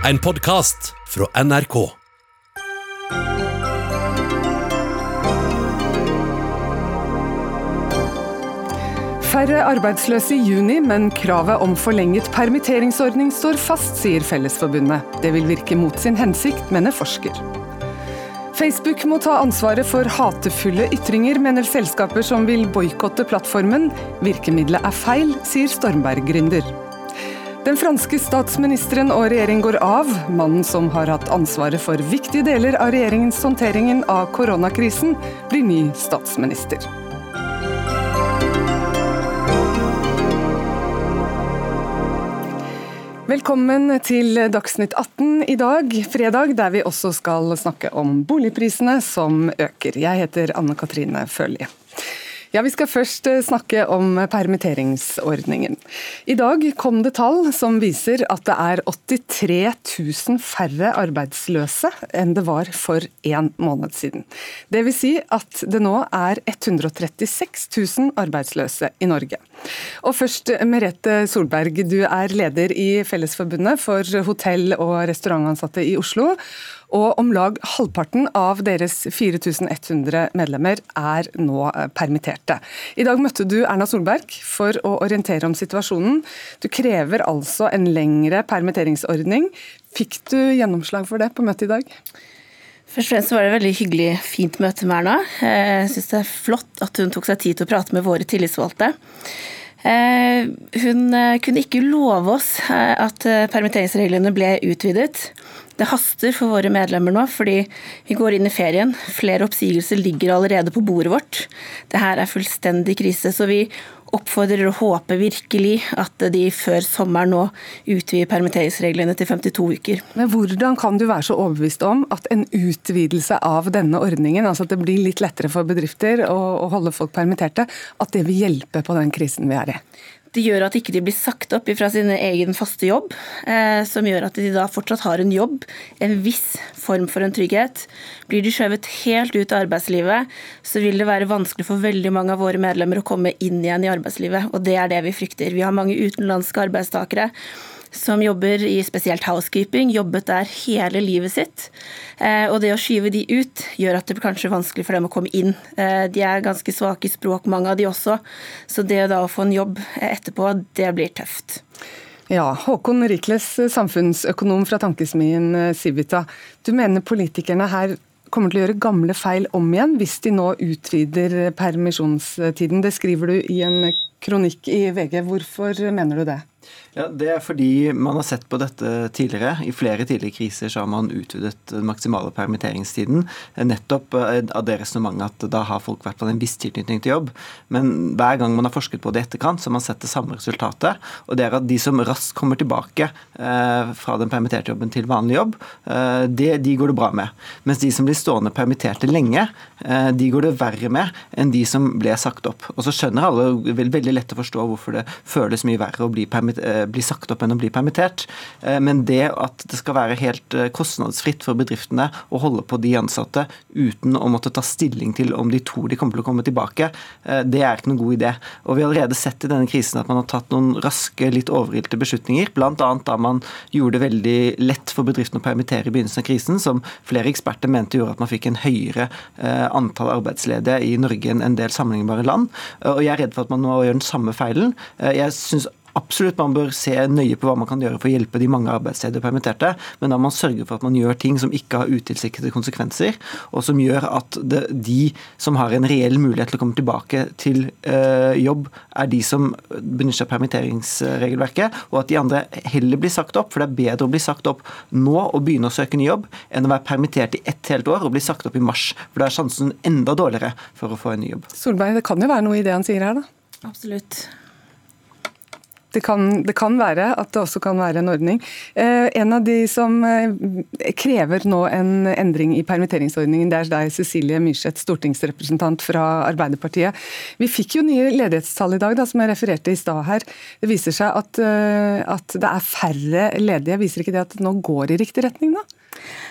En podkast fra NRK. Færre arbeidsløse i juni, men kravet om forlenget permitteringsordning står fast, sier Fellesforbundet. Det vil virke mot sin hensikt, mener forsker. Facebook må ta ansvaret for hatefulle ytringer, mener selskaper som vil boikotte plattformen. Virkemidlet er feil, sier Stormberg-gründer. Den franske statsministeren og regjering går av. Mannen som har hatt ansvaret for viktige deler av regjeringens håndteringen av koronakrisen, blir ny statsminister. Velkommen til Dagsnytt 18 i dag, fredag, der vi også skal snakke om boligprisene som øker. Jeg heter Anne Katrine Følli. Ja, Vi skal først eh, snakke om permitteringsordningen. I dag kom det tall som viser at det er 83 000 færre arbeidsløse enn det var for en måned siden. Vil si at det nå er 136 000 arbeidsløse i Norge. Og først Merete Solberg, du er leder i Fellesforbundet for hotell- og restaurantansatte i Oslo. Og om lag halvparten av deres 4100 medlemmer er nå eh, permitterte. I dag møtte du Erna Solberg for å orientere om situasjonen. Du krever altså en lengre permitteringsordning. Fikk du gjennomslag for det på møtet i dag? Først og fremst var det et veldig hyggelig, fint møte med Erna. Jeg syns det er flott at hun tok seg tid til å prate med våre tillitsvalgte. Eh, hun eh, kunne ikke love oss at permitteringsreglene ble utvidet. Det haster for våre medlemmer nå, fordi vi går inn i ferien. Flere oppsigelser ligger allerede på bordet vårt. Det her er fullstendig krise. så vi oppfordrer og håper virkelig at de før sommeren nå utvider permitteringsreglene til 52 uker. Men Hvordan kan du være så overbevist om at en utvidelse av denne ordningen, altså at det blir litt lettere for bedrifter å, holde folk permitterte, at det vil hjelpe på den krisen vi er i? Det gjør at ikke de blir sagt opp fra sin egen faste jobb, eh, som gjør at de da fortsatt har en jobb, en viss form for en trygghet. Blir de skjøvet helt ut av arbeidslivet, så vil det være vanskelig for veldig mange av våre medlemmer å komme inn igjen i arbeidslivet, og det er det vi frykter. Vi har mange utenlandske arbeidstakere som jobber i spesielt housekeeping, jobbet der hele livet sitt. Eh, og det å skyve de ut gjør at det blir kanskje vanskelig for dem å komme inn. Eh, de er ganske svake i språk, mange av de også. Så det da å få en jobb etterpå, det blir tøft. Ja, Håkon Rikles, samfunnsøkonom fra tankesmien Civita. Du mener politikerne her kommer til å gjøre gamle feil om igjen hvis de nå utvider permisjonstiden. Det skriver du i en kronikk i VG. Hvorfor mener du det? Ja, Det er fordi man har sett på dette tidligere. I flere tidligere kriser så har man utvidet den maksimale permitteringstiden. Nettopp eh, av det resonnementet at da har folk vært på en viss tilknytning til jobb. Men hver gang man har forsket på det i etterkant, så har man sett det samme resultatet. Og det er at de som raskt kommer tilbake eh, fra den permitterte jobben til vanlig jobb, eh, det, de går det bra med. Mens de som blir stående permitterte lenge, eh, de går det verre med enn de som ble sagt opp. Og så skjønner alle vel, veldig lett å forstå hvorfor det føles mye verre å bli permittert Eh, bli sagt opp enn å bli permittert. Eh, men det at det skal være helt eh, kostnadsfritt for bedriftene å holde på de ansatte uten å måtte ta stilling til om de tror de kommer til å komme tilbake, det er ikke noen god idé. Og Vi har allerede sett i denne krisen at man har tatt noen raske, litt overilte beslutninger. Bl.a. da man gjorde det veldig lett for bedriftene å permittere i begynnelsen av krisen, som flere eksperter mente gjorde at man fikk en høyere antall arbeidsledige i Norge enn en del sammenlignbare land. Og Jeg er redd for at man nå gjør den samme feilen. Jeg synes absolutt man bør se nøye på hva man kan gjøre for å hjelpe de mange arbeidsledige og permitterte, men da må man sørge for at man gjør ting som ikke har utilsiktede konsekvenser, og som gjør at det, de som har en reell mulighet til å komme tilbake til øh, jobb, er de som benytter seg av permitteringsregelverket, og at de andre heller blir sagt opp. For det er bedre å bli sagt opp nå og begynne å søke ny jobb, enn å være permittert i ett helt år og bli sagt opp i mars. For da er sjansen enda dårligere for å få en ny jobb. Solberg, det kan jo være noe i det han sier her, da? Absolutt. Det kan, det kan, være at det også kan være en ordning. Eh, en av de som eh, krever nå en endring i permitteringsordningen, det er deg, Cecilie Myrseth, stortingsrepresentant fra Arbeiderpartiet. Vi fikk jo nye ledighetstall i dag, da, som jeg refererte i stad her. Det viser seg at, eh, at det er færre ledige. Viser ikke det at det nå går i riktig retning, da?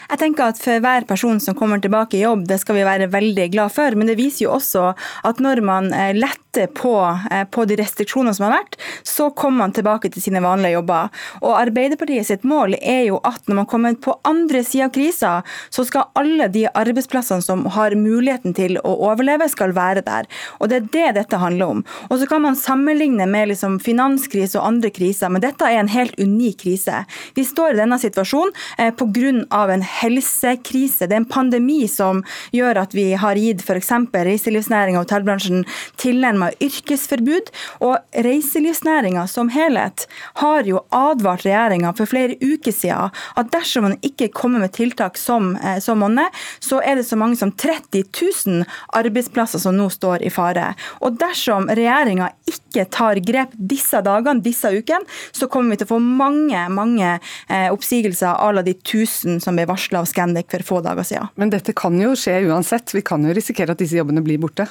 Jeg tenker at For hver person som kommer tilbake i jobb, det skal vi være veldig glad for. Men det viser jo også at når man letter på, eh, på, de restriksjonene som har vært, så kommer man tilbake til sine vanlige jobber. Og Arbeiderpartiet sitt mål er jo at når man kommer på andre sida av krisa, så skal alle de arbeidsplassene som har muligheten til å overleve, skal være der. Og Det er det dette handler om. Og Så kan man sammenligne med liksom finanskrise og andre kriser, men dette er en helt unik krise. Vi står i denne situasjonen eh, pga. en helsekrise. Det er en pandemi som gjør at vi har gitt f.eks. reiselivsnæringa og hotellbransjen tilnærma yrkesforbud. Og reiselivsnæringa som helhet har jo advart regjeringa for flere uker siden at dersom man ikke kommer med tiltak som, eh, som monner, så er det så mange som 30 000 arbeidsplasser som nå står i fare. Og dersom regjeringa ikke tar grep disse dagene, disse ukene, så kommer vi til å få mange mange eh, oppsigelser à la de 1000 som ble varsla av Scandic for få dager siden. Men dette kan jo skje uansett. Vi kan jo risikere at disse jobbene blir borte?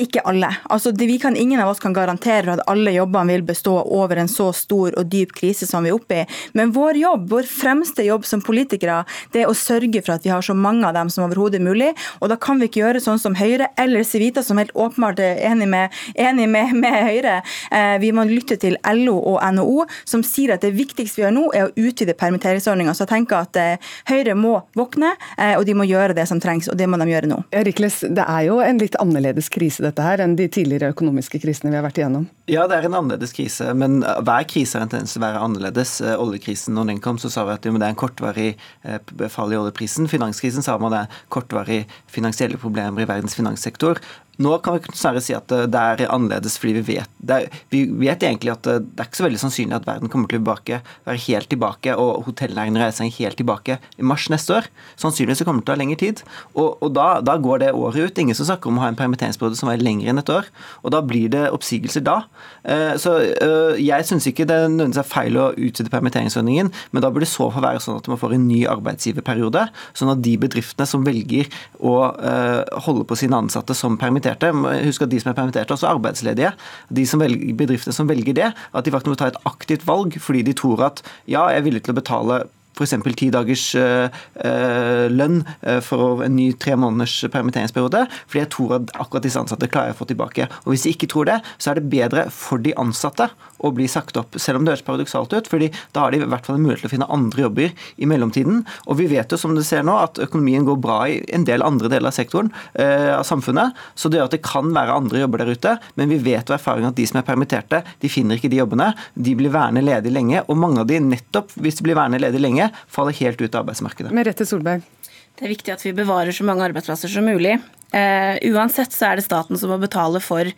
Ikke alle. Altså, vi kan, ingen av oss kan garantere at alle jobbene vil bestå over en så stor og dyp krise som vi er oppe i. Men vår jobb, vår fremste jobb som politikere, det er å sørge for at vi har så mange av dem som overhodet mulig. Og da kan vi ikke gjøre sånn som Høyre eller Civita, som helt åpenbart er enig med, enig med, med Høyre. Eh, vi må lytte til LO og NHO, som sier at det viktigste vi gjør nå, er å utvide permitteringsordninga. Så jeg tenker at eh, Høyre må våkne, eh, og de må gjøre det som trengs, og det må de gjøre nå. Rikles, det er jo en litt annerledes krise dette her enn de tidligere økonomiske krisene vi har vært igjennom? Ja, det er en annerledes krise, men hver krise har en tendens til å være annerledes. Eh, oljekrisen, når den kom, så sa vi at det er en kortvarig eh, fall i oljeprisen. Finanskrisen sa man det er kortvarig finansielle problemer i verdens finanssektor. Nå kan vi snarere si at det er annerledes fordi vi vet er, Vi vet egentlig at det er ikke så veldig sannsynlig at verden kommer til å være helt tilbake, og hotellnæringen reiser helt tilbake i mars neste år. Sannsynligvis kommer det til å ha lengre tid. Og, og da, da, går det året ut. Ingen som snakker om å ha en permitteringsperiode som er lengre enn et år. Og da blir det oppsigelser da. Eh, så eh, jeg syns ikke det nødvendigvis er feil å utvide permitteringsordningen, men da burde det så få være sånn at man får en ny arbeidsgiverperiode, sånn at de bedriftene som velger å eh, holde på sine ansatte som permitterte, permitterte. Husk at de som er permitterte, også er arbeidsledige. De som velger, bedrifter som velger det, at de faktisk må ta et aktivt valg fordi de tror at ja, jeg er villig til å betale f.eks. ti dagers uh, lønn uh, for en ny tre måneders permitteringsperiode. Fordi jeg tror at akkurat disse ansatte klarer å få tilbake. Og Hvis de ikke tror det, så er det bedre for de ansatte å bli sagt opp, selv om det høres paradoksalt ut. fordi da har de i hvert fall en mulighet til å finne andre jobber i mellomtiden. Og vi vet jo som du ser nå at økonomien går bra i en del andre deler av sektoren, av samfunnet. Så det gjør at det kan være andre jobber der ute. Men vi vet av erfaring at de som er permitterte, de finner ikke de jobbene. De blir værende ledige lenge. Og mange av de, nettopp hvis de blir værende ledig lenge, faller helt ut av arbeidsmarkedet. Merete Solberg. Det er viktig at vi bevarer så mange arbeidsplasser som mulig. Uh, uansett så er det staten som må betale for,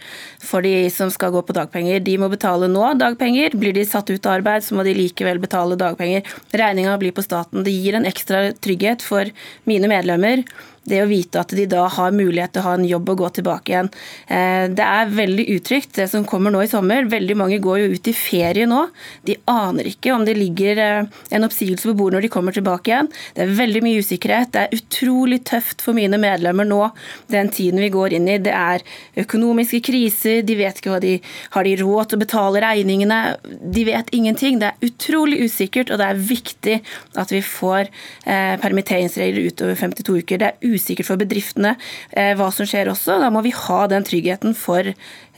for, de som skal gå på dagpenger. De må betale nå dagpenger. Blir de satt ut av arbeid, så må de likevel betale dagpenger. Regninga blir på staten. Det gir en ekstra trygghet for mine medlemmer det å vite at de da har mulighet til å ha en jobb og gå tilbake igjen. Eh, det er veldig utrygt, det som kommer nå i sommer. Veldig mange går jo ut i ferie nå. De aner ikke om det ligger eh, en oppsigelse på bordet når de kommer tilbake igjen. Det er veldig mye usikkerhet. Det er utrolig tøft for mine medlemmer nå, den tiden vi går inn i. Det er økonomiske kriser, de vet ikke hva de har de råd til å betale regningene. De vet ingenting. Det er utrolig usikkert, og det er viktig at vi får eh, permitteringsregler utover 52 uker. Det er usikkert for bedriftene eh, hva som skjer også. Da må vi ha den tryggheten for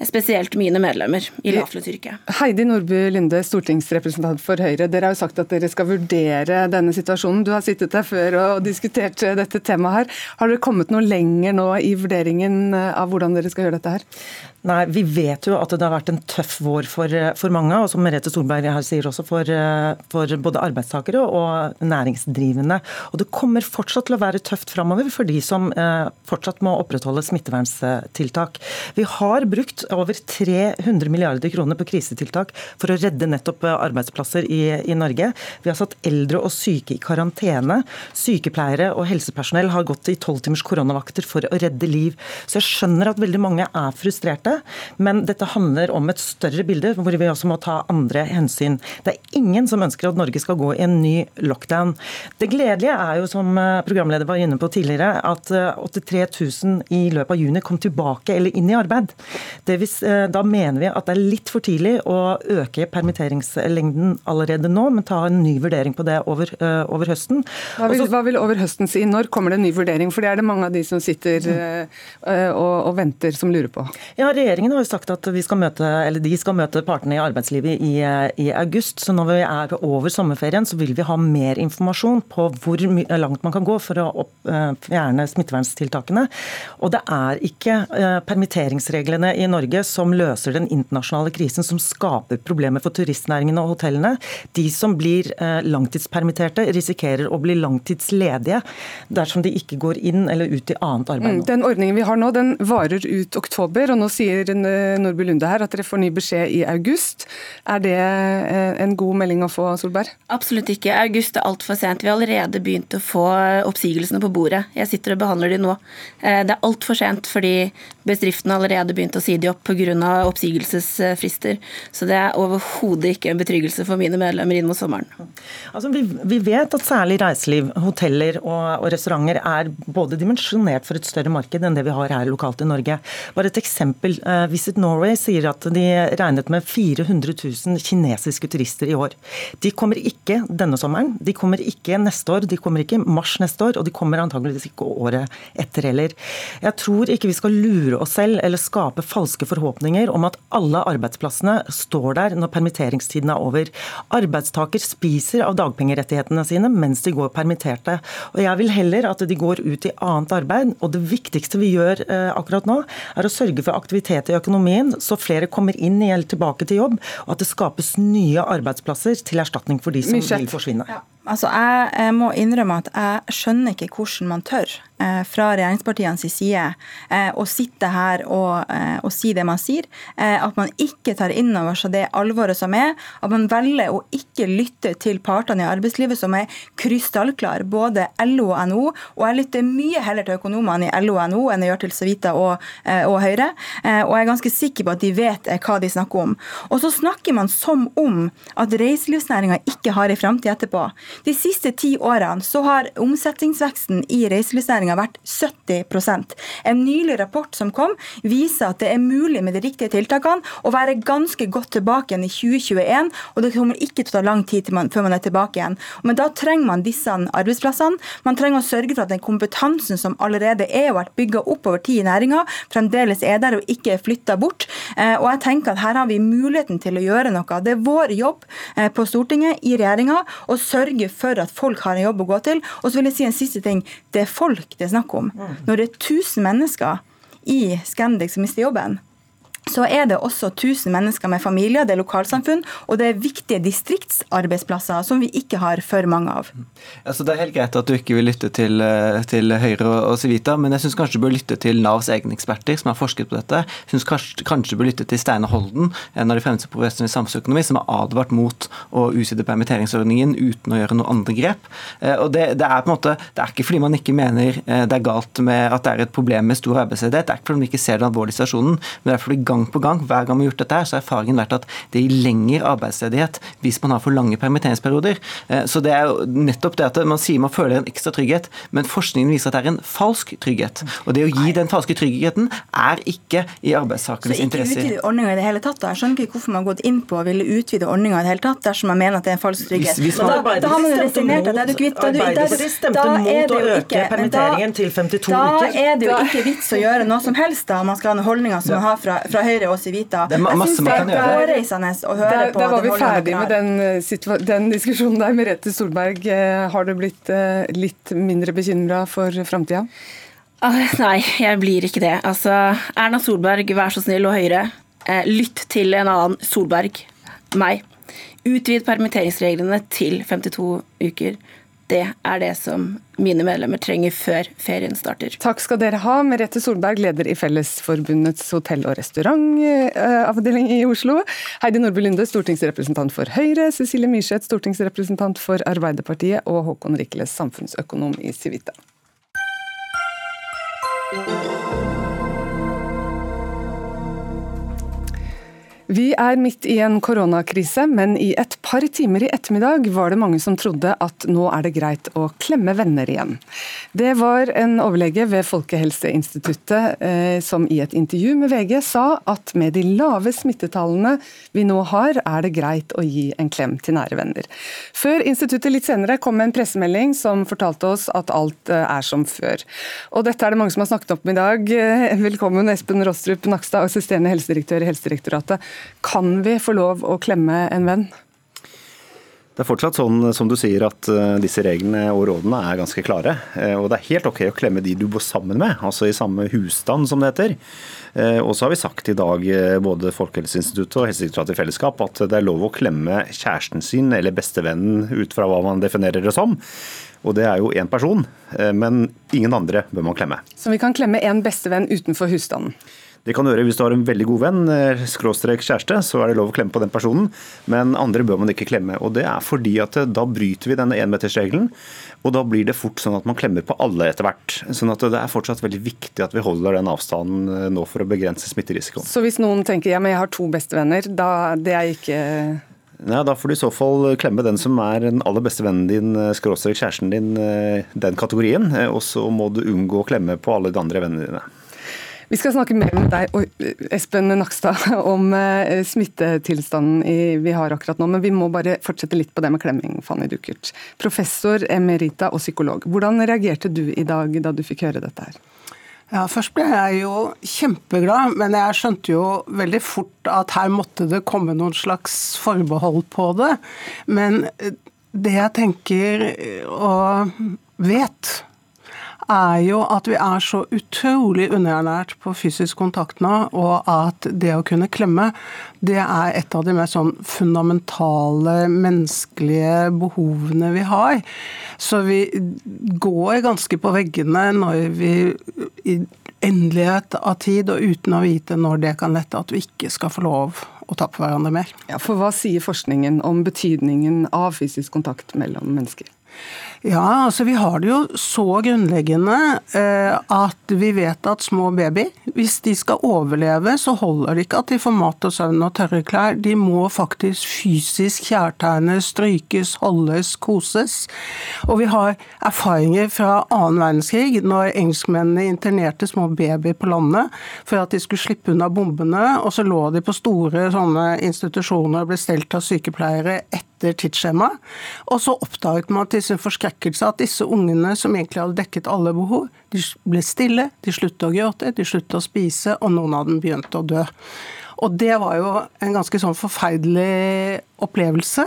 spesielt mine medlemmer i lavlønnsyrket. Heidi Nordby Lunde, stortingsrepresentant for Høyre. Dere har jo sagt at dere skal vurdere denne situasjonen. Du har sittet der før og diskutert dette temaet her. Har dere kommet noe lenger nå i vurderingen av hvordan dere skal gjøre dette her? Nei, Vi vet jo at det har vært en tøff vår for, for mange, og som Merete Solberg her sier også for, for, både arbeidstakere og næringsdrivende. Og Det kommer fortsatt til å være tøft framover for de som eh, fortsatt må opprettholde smitteverntiltak. Vi har brukt over 300 milliarder kroner på krisetiltak for å redde nettopp arbeidsplasser i, i Norge. Vi har satt eldre og syke i karantene. Sykepleiere og helsepersonell har gått i tolvtimers koronavakter for å redde liv. Så jeg skjønner at veldig mange er frustrerte dette. Men dette handler om et større bilde, hvor vi også må ta andre hensyn. Det er ingen som ønsker at Norge skal gå i en ny lockdown. Det gledelige er jo, som eh, programleder var inne på tidligere, at 83 eh, 000 i løpet av juni kom tilbake eller inn i arbeid. Vil, eh, da mener vi at det er litt for tidlig å øke permitteringslengden allerede nå, men ta en ny vurdering på det over, over høsten. Hva vil, hva vil, over høsten si? Når kommer det en ny vurdering? For det er det mange av de som sitter og, og venter, som lurer på. Ja, Regjeringen har jo sagt at vi skal møte, eller de skal møte partene i arbeidslivet i, i, august. så Når vi er over sommerferien, så vil vi ha mer informasjon på hvor langt man kan gå for å opp, uh, fjerne smitteverntiltakene. Og det er ikke uh, permitteringsreglene i Norge som løser den internasjonale krisen, som skaper problemer for turistnæringen og hotellene. De som blir uh, langtidspermitterte, risikerer å bli langtidsledige dersom de ikke går inn eller ut i annet arbeid. Mm, den ordningen vi har nå, den varer ut oktober, og nå sier Nordby Lunde her at dere får ny beskjed i august. Er det eh, en god melding å få, Solberg? Absolutt ikke. August er altfor sent. Vi har allerede begynt å få oppsigelsene på bordet. Jeg sitter og behandler de nå. Eh, det er altfor sent fordi bedriftene har allerede begynt å si de opp pga. oppsigelsesfrister. Så det er overhodet ikke en betryggelse for mine medlemmer inn mot sommeren. Altså, vi, vi, vet at særlig reiseliv, hoteller og, og restauranter er både dimensjonert for et større marked enn det vi har her lokalt i Norge. Bare et eksempel. Eh, Visit Norway sier at de regnet med 400 000 kinesiske turister i år. De kommer ikke denne sommeren, de kommer ikke neste år, de kommer ikke mars neste år, og de kommer antageligvis ikke året etter heller. Jeg tror ikke vi skal lure oss selv eller skape falske forhåpninger om at alle arbeidsplassene står der når permitteringstiden er over. Arbeidstaker spiser av dagpengerettighetene sine mens de går permitterte. Og Jeg vil heller at de går ut i annet arbeid. og Det viktigste vi gjør eh, akkurat nå, er å sørge for aktivitet i økonomien, så flere kommer inn eller tilbake til jobb, og at det skapes nye arbeidsplasser til erstatning for de som vil forsvinne. Ja. Altså, jeg, jeg, må innrømme at jeg skjønner ikke hvordan man tør fra regjeringspartienes side eh, å sitte her og, eh, og, si det man sier. Eh, at man ikke tar inn over seg det alvoret som er. At man velger å ikke lytte til partene i arbeidslivet som er krystallklare, både LO og NHO. Og jeg lytter mye heller til økonomene i LO og NHO enn jeg gjør til Savita og, eh, og Høyre. Eh, og jeg er ganske sikker på at de vet hva de snakker om. Og så snakker man som om at reiselivsnæringa ikke har ei framtid etterpå. De siste ti årene så har omsetningsveksten i reiselivsnæringa vært 70% En nylig rapport som kom, viser at det er mulig med de riktige tiltakene å være ganske godt tilbake igjen i 2021, og det kommer ikke til å ta lang tid man, før man er tilbake igjen. Men da trenger man disse arbeidsplassene. Man trenger å sørge for at den kompetansen som allerede er og vært bygga opp over tid i næringa, fremdeles er der og ikke er flytta bort. Eh, og jeg tenker at her har vi muligheten til å gjøre noe. Det er vår jobb eh, på Stortinget, i regjeringa, å sørge for at folk har en jobb å gå til. Og så vil jeg si en siste ting. Det er folk det er snakk om. Mm. Når det er 1000 mennesker i Scandic som mister jobben, så er det også 1000 mennesker med familier, det er lokalsamfunn, og det er viktige distriktsarbeidsplasser som vi ikke har for mange av. Altså, det er helt greit at du ikke vil lytte til, eh, til Høyre og Civita, men jeg syns kanskje du bør lytte til Navs egne eksperter som har forsket på dette. Jeg syns kanskje, kanskje du bør lytte til Steinar Holden, en av de fremste professorene i samfunnsøkonomi, som har advart mot å utsette permitteringsordningen uten å gjøre noen andre grep. Eh, og det, det, er på en måte, det er ikke fordi man ikke mener eh, det er galt med at det er et problem med stor arbeidsledighet, det er ikke fordi man ikke ser den alvorlige situasjonen, men det er fordi gang på gang, hver gang vi har gjort dette, her, så har erfaringen vært at det gir lengre arbeidsledighet hvis man har for lange permitteringsperioder. Eh, så det er jo nettopp det at man sier man føler en ekstra trygghet, men forskningen viser at det er en falsk trygghet. Og det å gi den falske tryggheten er ikke i arbeidstakernes interesser. Så ikke utvide ordninga i det hele tatt? da? Jeg skjønner ikke hvorfor man har gått inn på å ville utvide ordninga i det hele tatt, dersom man mener at det er en falsk trygghet. Hvis, hvis man, da, da, har man jo resignert Da det er du kvitt. Øke permitteringen til 52 uker. Da er det jo ikke vits å gjøre noe som helst da, om man skal ha den holdninga som man har fra, fra Høyre og Civita. Det er masse man kan gjøre. Hårreisende å høre der, på. Der var vi ferdig med den, eh, den, diskusjonen der. Merete Solberg, eh, har du blitt eh, litt mindre bekymra for framtida? Ah, nei, jeg blir ikke det. Altså, Erna Solberg, vær så snill, og Høyre, lytt til en annen Solberg, meg. Utvid permitteringsreglene til 52 uker. Det er det som mine medlemmer trenger før ferien starter. Takk skal dere ha. Merete Solberg, leder i Fellesforbundets hotell- og restaurantavdeling i Oslo. Heidi Nordby Lunde, stortingsrepresentant for Høyre. Cecilie Myrseth, stortingsrepresentant for Arbeiderpartiet. Og Håkon Rikles, samfunnsøkonom i Civita. Vi er midt i en koronakrise, men i et par timer i ettermiddag var det mange som trodde at nå er det greit å klemme venner igjen. Det var en overlege ved Folkehelseinstituttet eh, som i et intervju med VG sa at med de lave smittetallene vi nå har, er det greit å gi en klem til nære venner. Før instituttet litt senere kom en pressemelding som fortalte oss at alt eh, er som før. Og dette er det mange som har snakket om i dag. Eh, velkommen Espen Rostrup Nakstad, assisterende helsedirektør i Helsedirektoratet. Kan vi få lov å klemme en venn? Det er fortsatt sånn som du sier at eh, disse reglene og rådene er ganske klare. Eh, og det er helt ok å klemme de du bor sammen med, altså i samme husstand som det heter. Eh, og så har vi sagt i dag, både Folkehelseinstituttet og Helsedirektoratet i fellesskap, at det er lov å klemme kjæresten sin eller bestevennen ut fra hva man definerer det som. Og det er jo én person, men ingen andre bør man klemme. Så vi kan klemme en bestevenn utenfor husstanden? Det kan du gjøre hvis du har en veldig god venn, eh, skråstrek kjæreste, så er det lov å klemme på den personen. Men andre bør man ikke klemme. Og det er fordi at eh, da bryter vi denne énmetersregelen. Og da blir det fort sånn at man klemmer på alle etter hvert. Sånn at det er fortsatt veldig viktig at vi holder den avstanden eh, nå for å begrense smitterisikoen. Så hvis noen tenker ja, men jeg har to bestevenner, da det er ikke Nei, Da får du i så fall klemme den som er den aller beste vennen din, skråstrek kjæresten din, den kategorien. Og så må du unngå å klemme på alle de andre vennene dine. Vi skal snakke mer med deg, og Espen Nakstad, om eh, smittetilstanden vi har akkurat nå. Men vi må bare fortsette litt på det med klemming, Fanny Duckert. Professor emerita og psykolog. Hvordan reagerte du i dag da du fikk høre dette her? Ja, Først ble jeg jo kjempeglad, men jeg skjønte jo veldig fort at her måtte det komme noen slags forbehold på det. Men eh, det jeg tenker og vet, er jo at vi er så utrolig underernært på fysisk kontakt nå, og at det å kunne klemme, det er et av de mest sånn fundamentale menneskelige behovene vi har. Så vi går ganske på veggene når vi i endelighet av tid og uten å vite når det kan lette, at vi ikke skal få lov å ta på hverandre mer. Ja, for hva sier forskningen om betydningen av fysisk kontakt mellom mennesker? Ja, altså vi har det jo så grunnleggende eh, at vi vet at små baby, hvis de skal overleve, så holder det ikke at de får mat og søvn og tørre klær. De må faktisk fysisk kjærtegnes, strykes, holdes, koses. Og vi har erfaringer fra annen verdenskrig, når engelskmennene internerte små babyer på landet for at de skulle slippe unna bombene, og så lå de på store sånne institusjoner og ble stelt av sykepleiere etter etter tidsskjema. Og så oppdaget man til sin forskrekkelse at disse ungene som egentlig hadde dekket alle behov, de ble stille, de sluttet å gråte, de sluttet å spise, og noen av dem begynte å dø. Og det var jo en ganske sånn forferdelig opplevelse.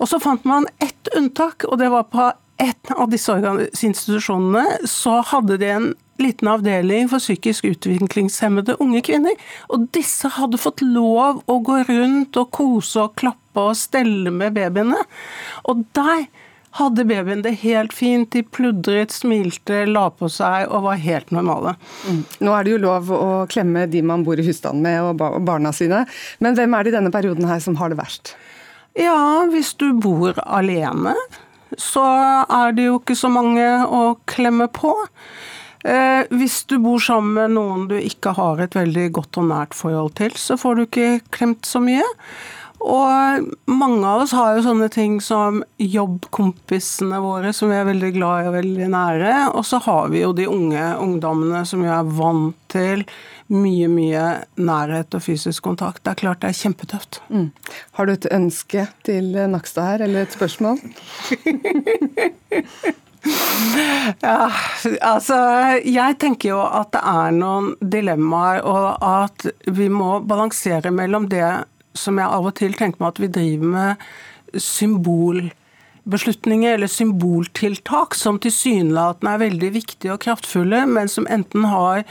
Og så fant man ett unntak, og det var på et av disse institusjonene så hadde de en liten avdeling for psykisk utviklingshemmede unge kvinner. Og disse hadde fått lov å gå rundt og kose og klappe og stelle med babyene. Og der hadde babyen det helt fint. De pludret, smilte, la på seg og var helt normale. Mm. Nå er det jo lov å klemme de man bor i husstand med og barna sine. Men hvem er det i denne perioden her som har det verst? Ja, hvis du bor alene, så er det jo ikke så mange å klemme på. Eh, hvis du bor sammen med noen du ikke har et veldig godt og nært forhold til, så får du ikke klemt så mye. Og mange av oss har jo sånne ting som jobbkompisene våre, som vi er veldig glad i og veldig nære. Og så har vi jo de unge ungdommene som jo er vant til mye, mye nærhet og fysisk kontakt. Det er klart det er kjempetøft. Mm. Har du et ønske til Nakstad her, eller et spørsmål? Ja, altså Jeg tenker jo at det er noen dilemmaer, og at vi må balansere mellom det som jeg av og til tenker meg at vi driver med symbolbeslutninger eller symboltiltak som tilsynelatende er veldig viktige og kraftfulle, men som enten har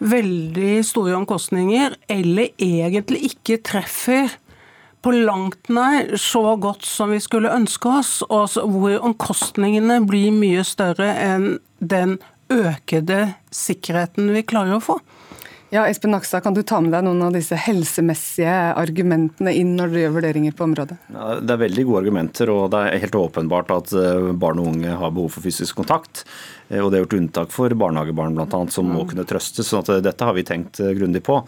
veldig store omkostninger eller egentlig ikke treffer på langt nær så godt som vi skulle ønske oss, og hvor omkostningene blir mye større enn den økede sikkerheten vi klarer å få. Ja, Espen Nakstad, Kan du ta med deg noen av disse helsemessige argumentene inn når dere gjør vurderinger på området? Ja, det er veldig gode argumenter, og det er helt åpenbart at eh, barn og unge har behov for fysisk kontakt. Eh, og det er gjort unntak for barnehagebarn annet, som må mm. kunne trøstes. sånn at dette har vi tenkt grundig på.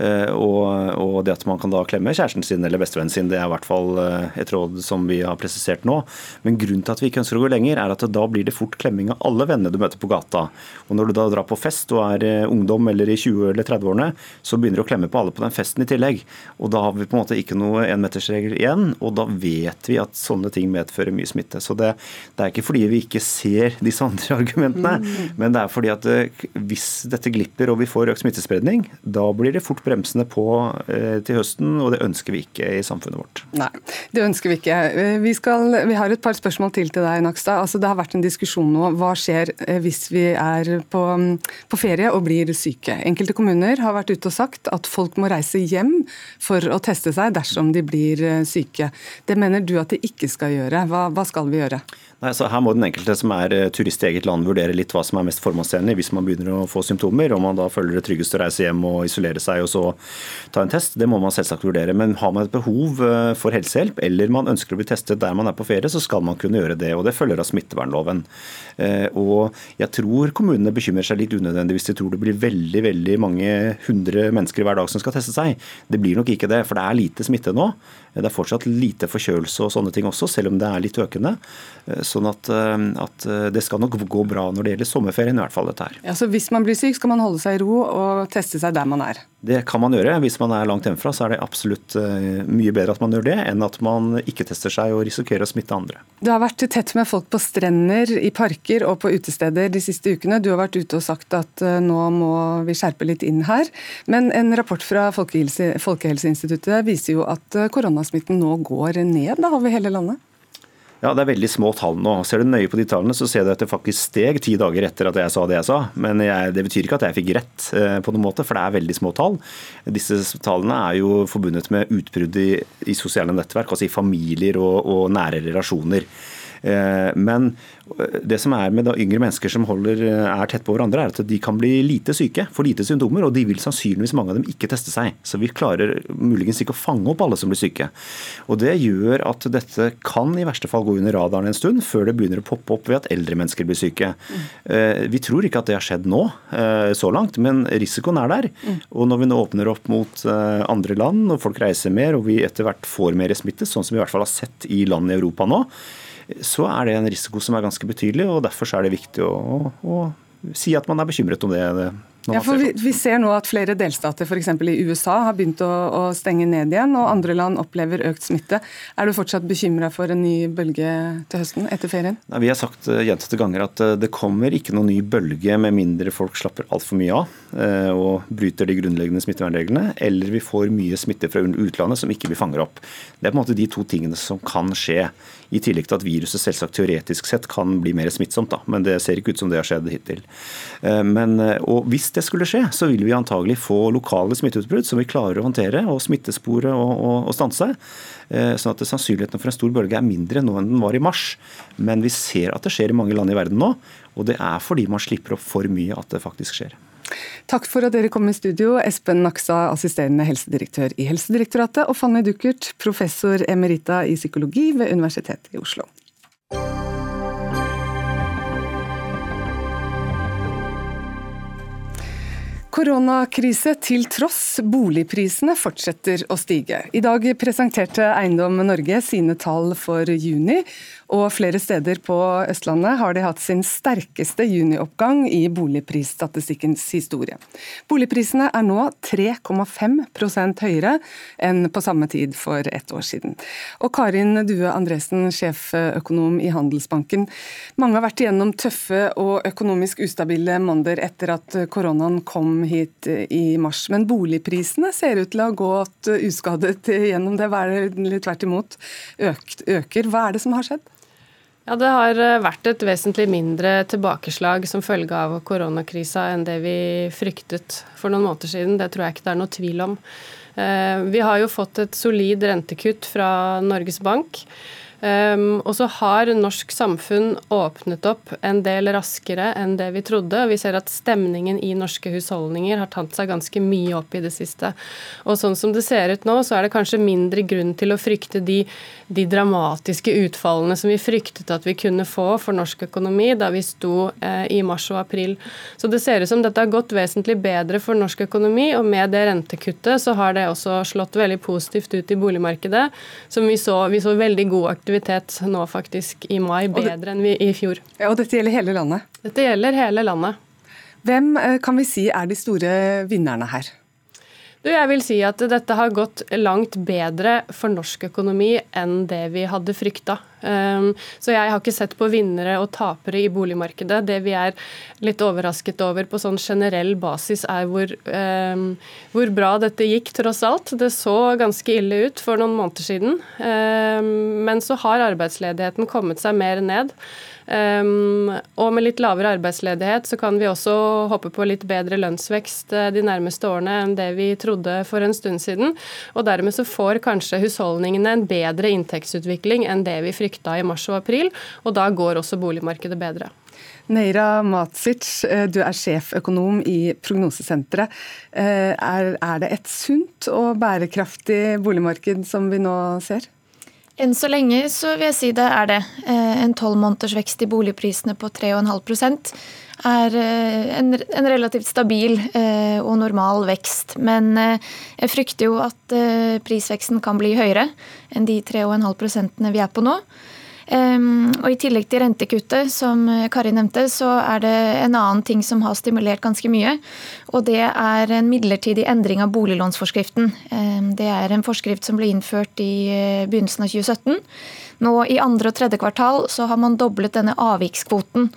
Og, og, det at man kan da klemme kjæresten sin eller bestevennen sin, det er i hvert fall et råd som vi har presisert nå. Men grunnen til at vi ikke ønsker å gå lenger, er at da blir det fort klemming av alle vennene du møter på gata. Og når du da drar på fest og er ungdom eller i 20- eller 30-årene, så begynner du å klemme på alle på den festen i tillegg. Og da har vi på en måte ikke noe enmetersregel igjen, og da vet vi at sånne ting medfører mye smitte. Så det, det er ikke fordi vi ikke ser disse andre argumentene, mm. men det er fordi at eh, hvis dette glipper og vi får økt smittespredning, da blir det fort bremsende på eh, til høsten, og det ønsker vi ikke i samfunnet vårt. Nei, det ønsker vi ikke. Eh, vi, skal, vi har et par spørsmål til til deg, Nakstad. Altså, det har vært en diskusjon nå. Hva skjer hvis vi er på, på ferie og blir syke? Enkelte kommuner har vært ute og sagt at folk må reise hjem for å teste seg dersom de blir syke. Det mener du at de ikke skal gjøre. Hva, hva skal vi gjøre? Nei, så Her må den enkelte som er eh, turist i eget land vurdere litt hva som er mest formålstjenlig hvis man begynner å få symptomer. Om man da føler det tryggest å reise hjem og isolere seg og så ta en test. Det må man selvsagt vurdere. Men har man et behov eh, for helsehjelp eller man ønsker å bli testet der man er på ferie, så skal man kunne gjøre det. og Det følger av smittevernloven. Og Jeg tror kommunene bekymrer seg litt unødvendig hvis de tror det blir veldig veldig mange hundre mennesker hver dag som skal teste seg. Det blir nok ikke det, for det er lite smitte nå. Det er fortsatt lite forkjølelse og sånne ting også, selv om det er litt økende. Sånn at, at det skal nok gå bra når det gjelder sommerferien, i hvert fall dette her. Ja, så Hvis man blir syk, skal man holde seg i ro og teste seg der man er? Det kan man gjøre. Hvis man er langt hjemmefra, så er det absolutt mye bedre at man gjør det, enn at man ikke tester seg og risikerer å smitte andre. Du har vært tett med folk på strender, i parker og på utesteder de siste ukene. Du har vært ute og sagt at nå må vi skjerpe litt inn her. Men en rapport fra Folkehelse, Folkehelseinstituttet viser jo at koronasmitten nå går ned da, over hele landet? Ja, Det er veldig små tall nå. Ser du nøye på de tallene, så ser du at det faktisk steg ti dager etter at jeg sa det jeg sa. Men jeg, det betyr ikke at jeg fikk rett eh, på noen måte, for det er veldig små tall. Disse tallene er jo forbundet med utbrudd i, i sosiale nettverk, altså i familier og, og nære relasjoner. Eh, men det som er med yngre mennesker som holder, er tett på hverandre, er at de kan bli lite syke, får lite symptomer, og de vil sannsynligvis mange av dem ikke teste seg. Så vi klarer muligens ikke å fange opp alle som blir syke. Og Det gjør at dette kan i verste fall gå under radaren en stund, før det begynner å poppe opp ved at eldre mennesker blir syke. Vi tror ikke at det har skjedd nå, eh, så langt, men risikoen er der. Og når vi nå åpner opp mot andre land, og folk reiser mer, og vi etter hvert får mer smitte, sånn som vi i hvert fall har sett i land i Europa nå, så er det en risiko som er ganske betydelig. og Derfor er det viktig å, å si at man er bekymret om det. Ja, for vi, vi, ser nå at flere delstater f.eks. i USA har begynt å, å, stenge ned igjen, og andre land opplever økt smitte. Er du fortsatt bekymra for en ny bølge til høsten etter ferien? Nei, vi har sagt uh, gjentatte ganger at uh, det kommer ikke noen ny bølge med mindre folk slapper altfor mye av uh, og bryter de grunnleggende smittevernreglene, eller vi får mye smitte fra utlandet som ikke vi fanger opp. Det er på en måte de to tingene som kan skje. I tillegg til at viruset selvsagt teoretisk sett kan bli mer smittsomt, da, men det ser ikke ut som det har skjedd hittil. Men, og hvis det skulle skje, så vil vi antagelig få lokale smitteutbrudd som vi klarer å håndtere og smittespore og, og, og stanse. Eh, sånn at Sannsynligheten for en stor bølge er mindre nå enn den var i mars. Men vi ser at det skjer i mange land i verden nå, og det er fordi man slipper opp for mye at det faktisk skjer. Takk for at dere kom i studio, Espen Naksa, assisterende helsedirektør i Helsedirektoratet, og Fanny Duckert, professor emerita i psykologi ved Universitetet i Oslo. Koronakrise til tross, boligprisene fortsetter å stige. I dag presenterte Eiendom Norge sine tall for juni, og flere steder på Østlandet har de hatt sin sterkeste junioppgang i boligprisstatistikkens historie. Boligprisene er nå 3,5% høyere enn på samme tid for ett år siden. Og Karin Due Andresen, sjeføkonom i Handelsbanken. Mange har vært igjennom tøffe og økonomisk ustabile måneder etter at koronaen kom hit i mars. Men boligprisene ser ut til å ha gått uskadet gjennom det, eller tvert imot øker. Hva er det som har skjedd? Ja, Det har eh, vært et vesentlig mindre tilbakeslag som følge av koronakrisa enn det vi fryktet for noen måneder siden. Det tror jeg ikke det er noe tvil om. Eh, vi har jo fått et solid rentekutt fra Norges Bank. Um, og så har norsk samfunn åpnet opp en del raskere enn det vi trodde. og Vi ser at stemningen i norske husholdninger har tatt seg ganske mye opp i det siste. Og sånn som det ser ut nå, så er det kanskje mindre grunn til å frykte de, de dramatiske utfallene som vi fryktet at vi kunne få for norsk økonomi da vi sto eh, i mars og april. Så det ser ut som dette har gått vesentlig bedre for norsk økonomi, og med det rentekuttet så har det også slått veldig positivt ut i boligmarkedet, som vi så, vi så veldig god aktivitet aktivitet nå faktisk i mai, bedre enn vi i fjor. Ja, og Dette gjelder hele landet? Dette gjelder hele landet. Hvem eh, kan vi si er de store vinnerne her? Du, jeg vil si at dette har gått langt bedre for norsk økonomi enn det vi hadde frykta. Um, så jeg har ikke sett på vinnere og tapere i boligmarkedet. Det vi er litt overrasket over på sånn generell basis, er hvor, um, hvor bra dette gikk, tross alt. Det så ganske ille ut for noen måneder siden. Um, men så har arbeidsledigheten kommet seg mer ned. Um, og med litt lavere arbeidsledighet så kan vi også håpe på litt bedre lønnsvekst eh, de nærmeste årene enn det vi trodde for en stund siden. Og dermed så får kanskje husholdningene en bedre inntektsutvikling enn det vi frykta i mars og april, og da går også boligmarkedet bedre. Neira Matsic, eh, du er sjeføkonom i Prognosesenteret. Eh, er det et sunt og bærekraftig boligmarked som vi nå ser? Enn så lenge så vil jeg si det er det. Eh, en tolv måneders vekst i boligprisene på 3,5 er eh, en, relativt stabil eh, og normal vekst. Men jeg frykter jo at prisveksten kan bli høyere enn de 3,5% vi er på nå. Og I tillegg til rentekuttet, som Kari nevnte, så er det en annen ting som har stimulert ganske mye. Og det er en midlertidig endring av boliglånsforskriften. Det er en forskrift som ble innført i eh, begynnelsen av 2017. Nå i andre og tredje kvartal så har man doblet denne avvikskvoten.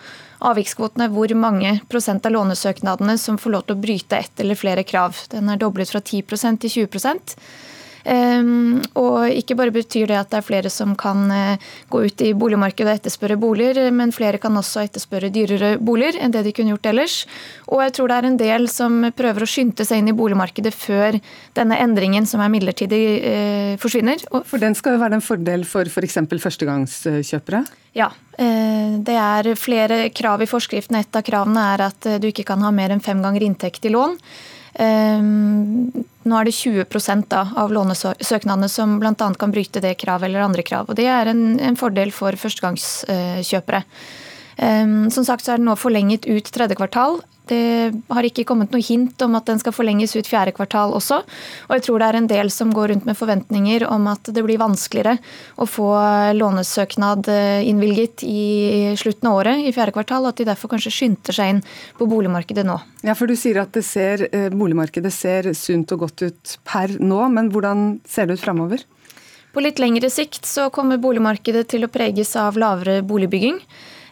Avvikskvoten er hvor mange prosent av lånesøknadene som får lov til å bryte ett eller flere krav. Den er doblet fra 10% til 20 Ehm, og ikke bare betyr det at det er flere som kan eh, gå ut i boligmarkedet og etterspørre boliger, men flere kan også etterspørre dyrere boliger enn det de kunne gjort ellers. Og jeg tror det er en del som prøver å skynde seg inn i boligmarkedet før denne endringen, som er midlertidig, eh, forsvinner. For den skal jo være en fordel for f.eks. For førstegangskjøpere? Ja. Eh, det er flere krav i forskriften. Et av kravene er at du ikke kan ha mer enn fem ganger inntekt i lån. Ehm, nå er det 20 da, av lånesøknadene som bl.a. kan bryte det kravet eller andre krav. og Det er en, en fordel for førstegangskjøpere. Ehm, som sagt så er den nå forlenget ut tredje kvartal. Det har ikke kommet noe hint om at den skal forlenges ut fjerde kvartal også. Og jeg tror det er en del som går rundt med forventninger om at det blir vanskeligere å få lånesøknad eh, innvilget i slutten av året, i fjerde kvartal. At de derfor kanskje skynder seg inn på boligmarkedet nå. Ja, for Du sier at ser, eh, boligmarkedet ser sunt og godt ut per nå, men hvordan ser det ut framover? På litt lengre sikt så kommer boligmarkedet til å preges av lavere boligbygging.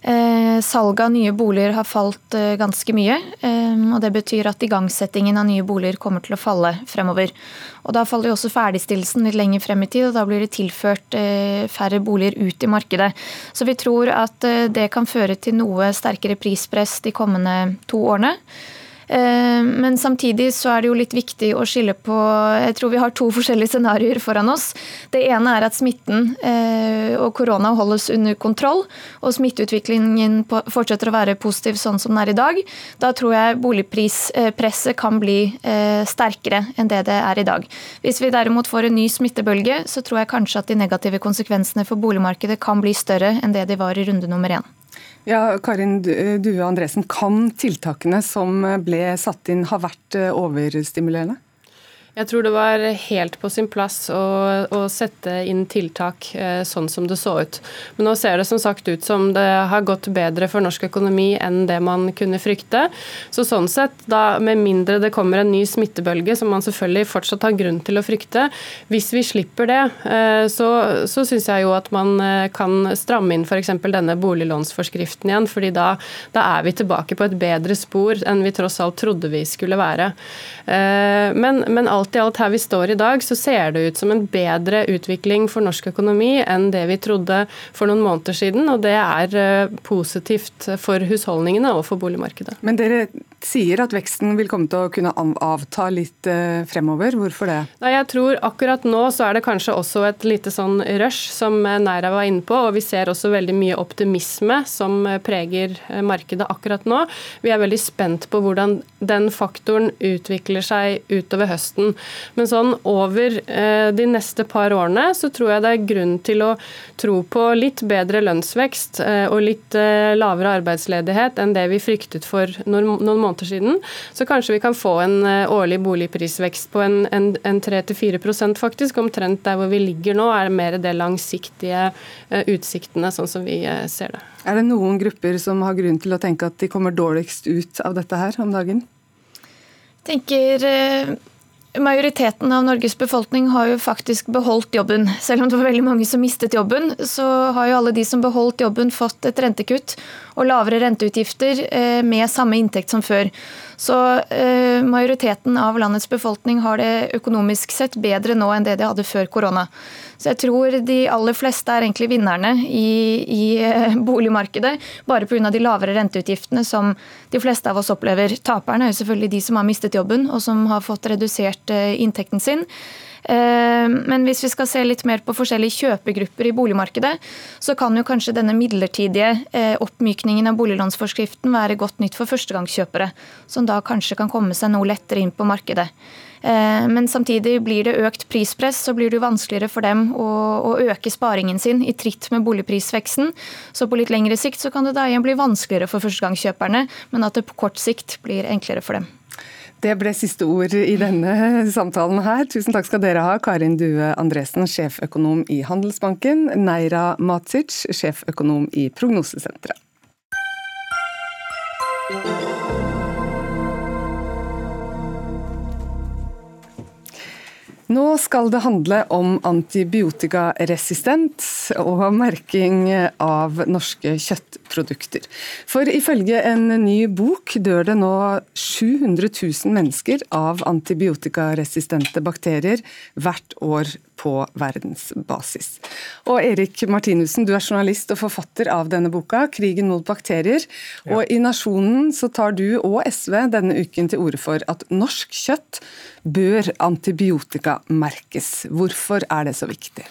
Eh, salget av nye boliger har falt eh, ganske mye. Eh, og Det betyr at igangsettingen av nye boliger kommer til å falle fremover. Og Da faller jo også ferdigstillelsen litt lenger frem i tid, og da blir det tilført færre boliger ut i markedet. Så vi tror at det kan føre til noe sterkere prispress de kommende to årene. Eh, men samtidig så er det jo litt viktig å skille på Jeg tror vi har to forskjellige scenarioer foran oss. Det ene er at smitten eh, og korona holdes under kontroll, og smitteutviklingen fortsetter å være positiv sånn som den er i dag. Da tror jeg boligprispresset kan bli eh, sterkere enn det det er i dag. Hvis vi derimot får en ny smittebølge, så tror jeg kanskje at de negative konsekvensene for boligmarkedet kan bli større enn det de var i runde nummer én. Ja, Karin Due Andresen, Kan tiltakene som ble satt inn ha vært eh, overstimulerende? Jeg tror det var helt på sin plass å, å, sette inn tiltak eh, sånn som det så ut. Men nå ser det som sagt ut som det har gått bedre for norsk økonomi enn det man kunne frykte. Så sånn sett, da med mindre det kommer en ny smittebølge, som man selvfølgelig fortsatt har grunn til å frykte, hvis vi slipper det, eh, så, så syns jeg jo at man eh, kan stramme inn f.eks. denne boliglånsforskriften igjen. fordi da, da, er vi tilbake på et bedre spor enn vi tross alt trodde vi skulle være. Men, men alt i alt her vi står i dag, så ser det ut som en bedre utvikling for norsk økonomi enn det vi trodde for noen måneder siden. Og det er eh, positivt for husholdningene og for boligmarkedet. Men dere sier at veksten vil komme til å kunne avta litt eh, fremover. Hvorfor det? Nei, jeg tror akkurat nå så er det kanskje også et lite sånn rush, som Næra var inne på. Og vi ser også veldig mye optimisme som preger markedet akkurat nå. Vi er veldig spent på hvordan den faktoren utvikler seg utover høsten. Men sånn over de neste par årene så tror jeg det er grunn til å tro på litt bedre lønnsvekst og litt lavere arbeidsledighet enn det vi fryktet for noen, måneder siden. Så kanskje vi kan få en eh, årlig boligprisvekst på en, en, en 3-4 faktisk. Omtrent der hvor vi ligger nå, er det mer det langsiktige eh, utsiktene, sånn som vi eh, ser det. Er det noen grupper som har grunn til å tenke at de kommer dårligst ut av dette her om dagen? Tenker Majoriteten av Norges befolkning har jo faktisk beholdt jobben. Selv om det var veldig mange som mistet jobben, så har jo alle de som beholdt jobben fått et rentekutt og lavere renteutgifter eh, med samme inntekt som før. Så eh, majoriteten av landets befolkning har det økonomisk sett bedre nå enn det de hadde før korona. Så jeg tror de aller fleste er egentlig vinnerne i, i eh, boligmarkedet, bare pga. de lavere renteutgiftene som de fleste av oss opplever. Taperne er jo selvfølgelig de som har mistet jobben og som har fått redusert eh, inntekten sin. Eh, men hvis vi skal se litt mer på forskjellige kjøpegrupper i boligmarkedet, så kan jo kanskje denne midlertidige eh, oppmykningen av boliglånsforskriften være godt nytt for førstegangskjøpere, som da kanskje kan komme seg noe lettere inn på markedet. Eh, men samtidig blir det økt prispress, så blir det jo vanskeligere for dem å, å, øke sparingen sin i tritt med boligprisveksten. Så på litt lengre sikt så kan det da igjen bli vanskeligere for førstegangskjøperne, men at det på kort sikt blir enklere for dem. Det ble siste ord i denne samtalen her. Tusen takk skal dere ha, Karin Due Andresen, sjeføkonom i Handelsbanken, Neira Matsic, sjeføkonom i Prognosesenteret. Nå skal det handle om antibiotikaresistens og merking av norske kjøttprodukter. For ifølge en ny bok dør det nå 700 000 mennesker av antibiotikaresistente bakterier hvert år på verdensbasis. Og Erik Martinussen, du er journalist og forfatter av denne boka, 'Krigen mot bakterier'. Og i Nasjonen så tar du og SV denne uken til orde for at norsk kjøtt bør antibiotikamerkes. Hvorfor er det så viktig?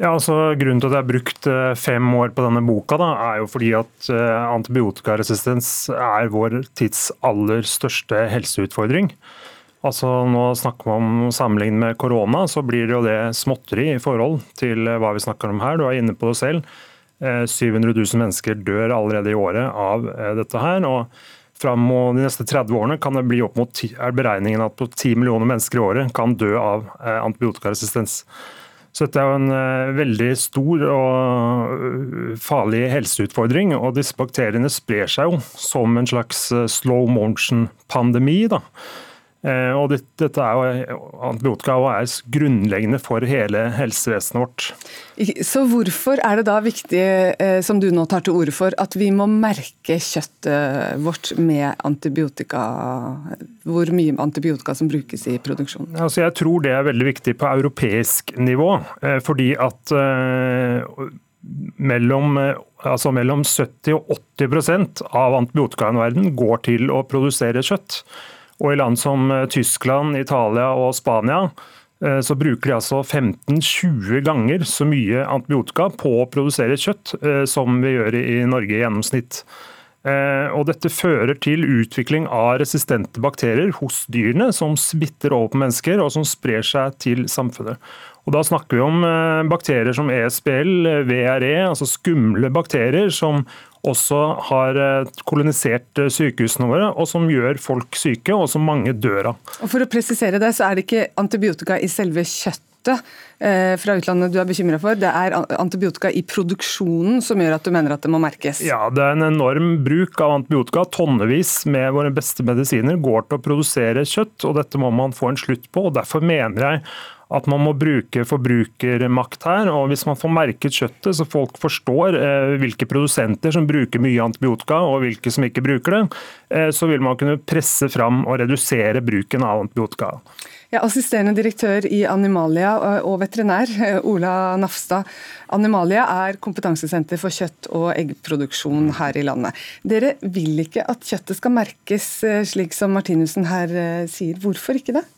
Ja, altså Grunnen til at jeg har brukt eh, fem år på denne boka, da, er jo fordi at eh, antibiotikaresistens er vår tids aller største helseutfordring. Altså Nå snakker vi om sammenlignet med korona, så blir det jo det småtteri i forhold til hva vi snakker om her. Du er inne på det selv. 700 eh, 000 mennesker dør allerede i året av eh, dette her. og Fram mot de neste 30 årene kan det bli opp mot, er beregningen at på 10 millioner mennesker i året kan dø av eh, antibiotikaresistens. Så dette er jo en veldig stor og farlig helseutfordring. Og disse bakteriene sprer seg jo som en slags slow motion-pandemi. da. Eh, og dette er jo, Antibiotika er grunnleggende for hele helsevesenet vårt. Så Hvorfor er det da viktig, eh, som du nå tar til orde for, at vi må merke kjøttet vårt med antibiotika? Hvor mye antibiotika som brukes i produksjonen? Altså jeg tror det er veldig viktig på europeisk nivå. Eh, fordi at mellom, altså mellom 70 og 80% av antibiotikaen i verden går til å produsere kjøtt. Og i land som eh, Tyskland, Italia og Spania eh, så bruker de altså 15-20 ganger så mye antibiotika på å produsere kjøtt eh, som vi gjør i Norge i gjennomsnitt. Og Dette fører til utvikling av resistente bakterier hos dyrene, som smitter over på mennesker og som sprer seg til samfunnet. Og Da snakker vi om bakterier som ESBL, VRE, altså skumle bakterier som også har eh, kolonisert eh, sykehusene våre, og som gjør folk syke, og som mange dør av. Og For å presisere det, så er det ikke antibiotika i selve kjøttet eh, fra utlandet du er bekymra for, det er antibiotika i produksjonen som gjør at du mener at det må merkes? Ja, det er en enorm bruk av antibiotika. Tonnevis med våre beste medisiner går til å produsere kjøtt, og dette må man få en slutt på. og Derfor mener jeg at man må bruke forbrukermakt her. og Hvis man får merket kjøttet, så folk forstår eh, hvilke produsenter som bruker mye antibiotika og hvilke som ikke bruker det, eh, så vil man kunne presse fram og redusere bruken av antibiotika. Ja, assisterende direktør i Animalia og veterinær, Ola Nafstad. Animalia er kompetansesenter for kjøtt- og eggproduksjon her i landet. Dere vil ikke at kjøttet skal merkes slik som Martinussen her sier. Hvorfor ikke det?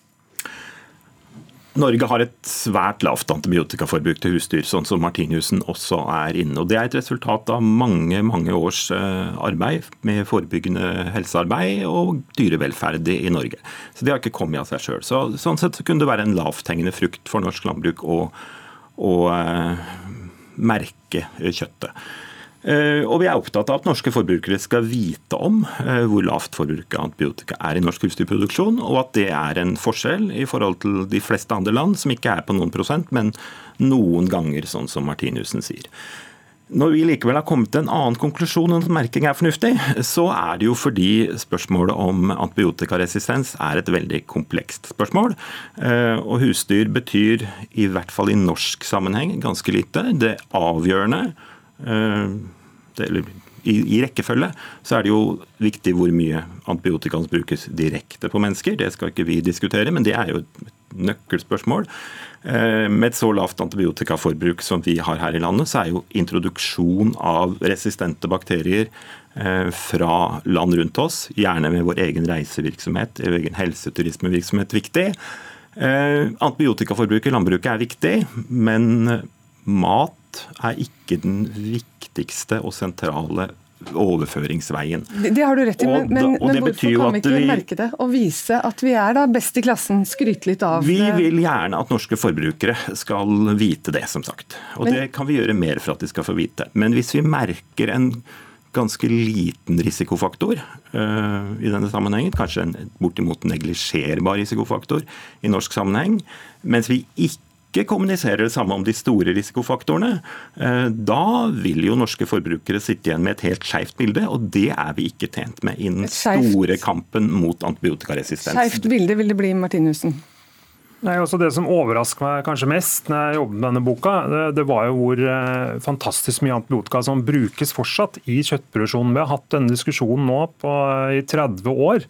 Norge har et svært lavt antibiotikaforbruk til husdyr, sånn som Martinussen også er inne. Og Det er et resultat av mange mange års eh, arbeid med forebyggende helsearbeid og dyrevelferd i Norge. Så Det har ikke kommet av seg sjøl. Så, sånn sett så kunne det være en lavthengende frukt for norsk landbruk å, å eh, merke kjøttet. Eh, og vi er opptatt av at norske forbrukere skal vite om eh, hvor lavt forbruket av antibiotika er i norsk husdyrproduksjon, og at det er en forskjell i forhold til de fleste andre land, som ikke er på noen prosent, men noen ganger, sånn som Martinussen sier. Når vi likevel har kommet til en annen konklusjon enn at merking er fornuftig, så er det jo fordi spørsmålet om antibiotikaresistens er et veldig komplekst spørsmål. Eh, og husdyr betyr, i hvert fall i norsk sammenheng, ganske lite. Det avgjørende eller, i, i, rekkefølge så er det jo viktig hvor mye antibiotika brukes direkte på mennesker. Det skal ikke vi diskutere, men det er jo et nøkkelspørsmål. Eh, med et så lavt antibiotikaforbruk som vi har her i landet, så er jo introduksjon av resistente bakterier eh, fra land rundt oss, gjerne med vår egen reisevirksomhet, vår egen helseturismevirksomhet, viktig. Antibiotikaforbruket i landbruket er viktig, men mat er ikke den viktigste og sentrale overføringsveien. Det, det har du rett i, men, men, men hvorfor kan vi ikke vi, merke det og vise at vi er da best i klassen? Skryte litt av Vi vil gjerne at norske forbrukere skal vite det, som sagt. Og men, det kan vi gjøre mer for at de skal få vite. Men hvis vi merker en ganske liten risikofaktor uh, i denne sammenhengen, kanskje en bortimot neglisjerbar risikofaktor i norsk sammenheng, mens vi ikke ikke kommuniserer det samme om de store risikofaktorene, eh, da vil jo norske forbrukere sitte igjen med et helt skeivt bilde, og det er vi ikke tjent med i den store kampen mot antibiotikaresistens. Skeivt bilde vil det bli, Martinussen? Nei, også Det som overrasker meg kanskje mest når jeg jobbet med denne boka, det, det var jo hvor eh, fantastisk mye antibiotika som brukes fortsatt i kjøttproduksjonen. Vi har hatt denne diskusjonen nå på, i 30 år.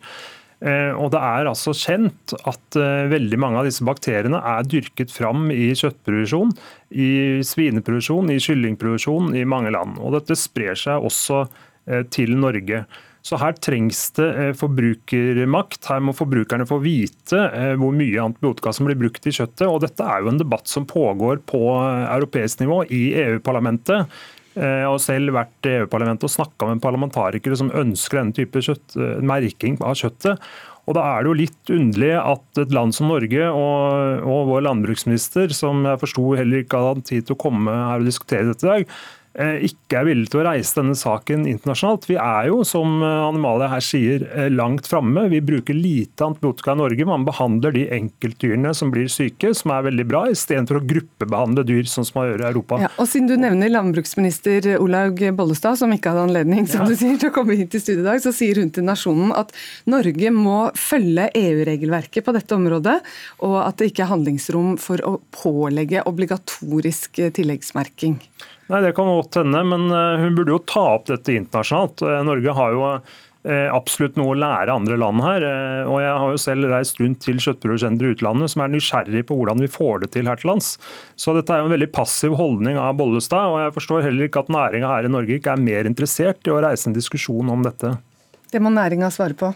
Eh, og Det er altså kjent at eh, veldig mange av disse bakteriene er dyrket fram i kjøttproduksjon, i svineproduksjon, i kyllingproduksjon i mange land. Og Dette sprer seg også eh, til Norge. Så Her trengs det forbrukermakt. Her må forbrukerne få vite hvor mye antibiotika som blir brukt i kjøttet. og Dette er jo en debatt som pågår på europeisk nivå i EU-parlamentet. Jeg har selv vært i EU-parlamentet og snakka med parlamentarikere som ønsker denne type kjøtt, eh, merking av kjøttet. Og Da er det jo litt underlig at et land som Norge og, og vår landbruksminister, som jeg forsto heller ikke hadde tid til å komme her og diskutere dette i dag, Eh, ikke er villig til å reise denne saken internasjonalt. Vi er jo, som Animalia her sier, eh, langt framme. Vi bruker lite antibiotika i Norge. Man behandler de enkeltdyrene som blir syke, som er veldig bra, istedenfor å gruppebehandle dyr, sånn som man gjør i Europa. Ja, og Siden du nevner landbruksminister Olaug Bollestad, som ikke hadde anledning som ja. du sier, til å komme hit til studio i dag, så sier hun til Nasjonen at Norge må følge EU-regelverket på dette området, og at det ikke er handlingsrom for å pålegge obligatorisk tilleggsmerking. Nei, Det kan godt hende, men eh, hun burde jo ta opp dette internasjonalt. Eh, Norge har jo eh, absolutt noe å lære andre land her. og Jeg har jo selv reist rundt til kjøttprodusenter i utlandet som er nysgjerrig på hvordan vi får det til her til lands. Så dette er jo en veldig passiv holdning av Bollestad, og jeg forstår heller ikke at næringa her i Norge ikke er mer interessert i å reise en diskusjon om dette. Det må næringa svare på.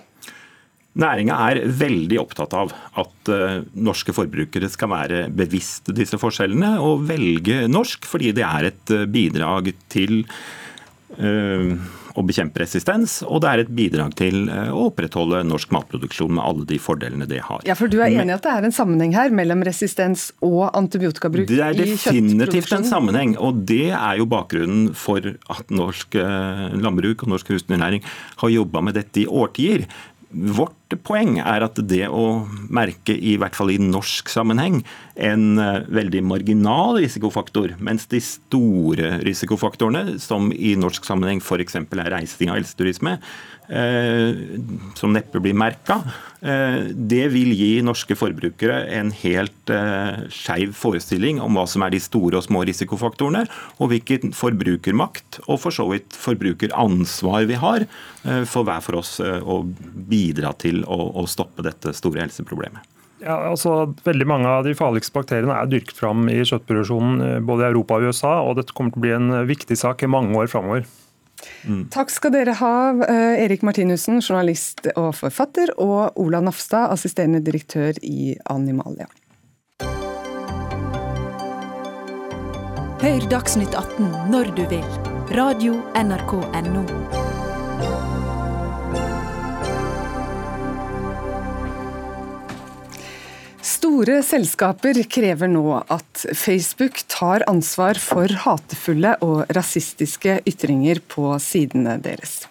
Næringa er veldig opptatt av at uh, norske forbrukere skal være bevisst disse forskjellene og velge norsk, fordi det er et uh, bidrag til uh, å bekjempe resistens, og det er et bidrag til å opprettholde norsk matproduksjon med alle de fordelene det har. Ja, for Du er enig i at det er en sammenheng her mellom resistens og antibiotikabruk i kjøttproduksjonen? Det er definitivt en sammenheng, og det er jo bakgrunnen for at norsk landbruk og norsk husdyrnæring har jobba med dette i årtier. Vårt poeng er at det å merke, i hvert fall i norsk sammenheng, en eh, veldig marginal risikofaktor, mens de store risikofaktorene, som i norsk sammenheng f.eks. er reising av helseturisme, som neppe blir merka, eh, det vil gi norske forbrukere en helt skeiv forestilling om hva som er de store og små risikofaktorene, og hvilken forbrukermakt og for så vidt forbrukeransvar vi har for hver for oss å bidra til å, stoppe dette store helseproblemet. Ja, altså, veldig Mange av de farligste bakteriene er dyrket fram i kjøttproduksjonen eh, både i Europa og USA, og dette kommer til å bli en viktig sak i mange år framover. Mm. Takk skal dere ha, eh, Erik Martinussen, journalist og forfatter, og Ola Nafstad, assisterende direktør i Animalia. Hør Dagsnytt 18 når du vil. Radio NRK Radio.nrk.no. Store selskaper krever nå at Facebook tar ansvar for hatefulle og rasistiske ytringer på sidene deres.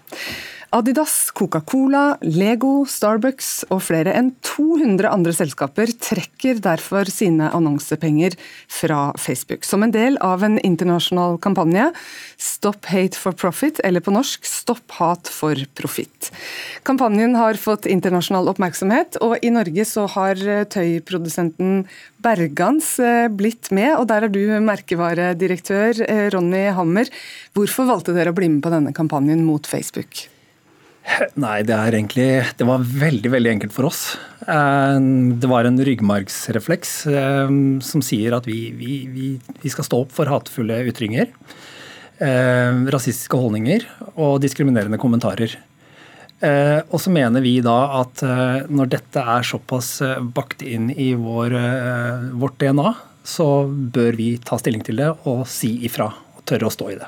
Adidas, Coca-Cola, Lego, Starbucks og flere enn 200 andre selskaper trekker derfor sine annonsepenger fra Facebook, som en del av en internasjonal kampanje Stop hate for profit, eller på norsk Stopp hat for profitt. Kampanjen har fått internasjonal oppmerksomhet, og i Norge så har tøyprodusenten Bergans eh, blitt med, og der er du merkevaredirektør, eh, Ronny Hammer. Hvorfor valgte dere å bli med på denne kampanjen mot Facebook? Nei, det er egentlig Det var veldig, veldig enkelt for oss. Eh, det var en ryggmargsrefleks eh, som sier at vi, vi, vi, vi skal stå opp for hatefulle ytringer. Eh, rasistiske holdninger og diskriminerende kommentarer. Og så mener vi da at når dette er såpass bakt inn i vår, vårt DNA, så bør vi ta stilling til det og si ifra. Og tørre å stå i det.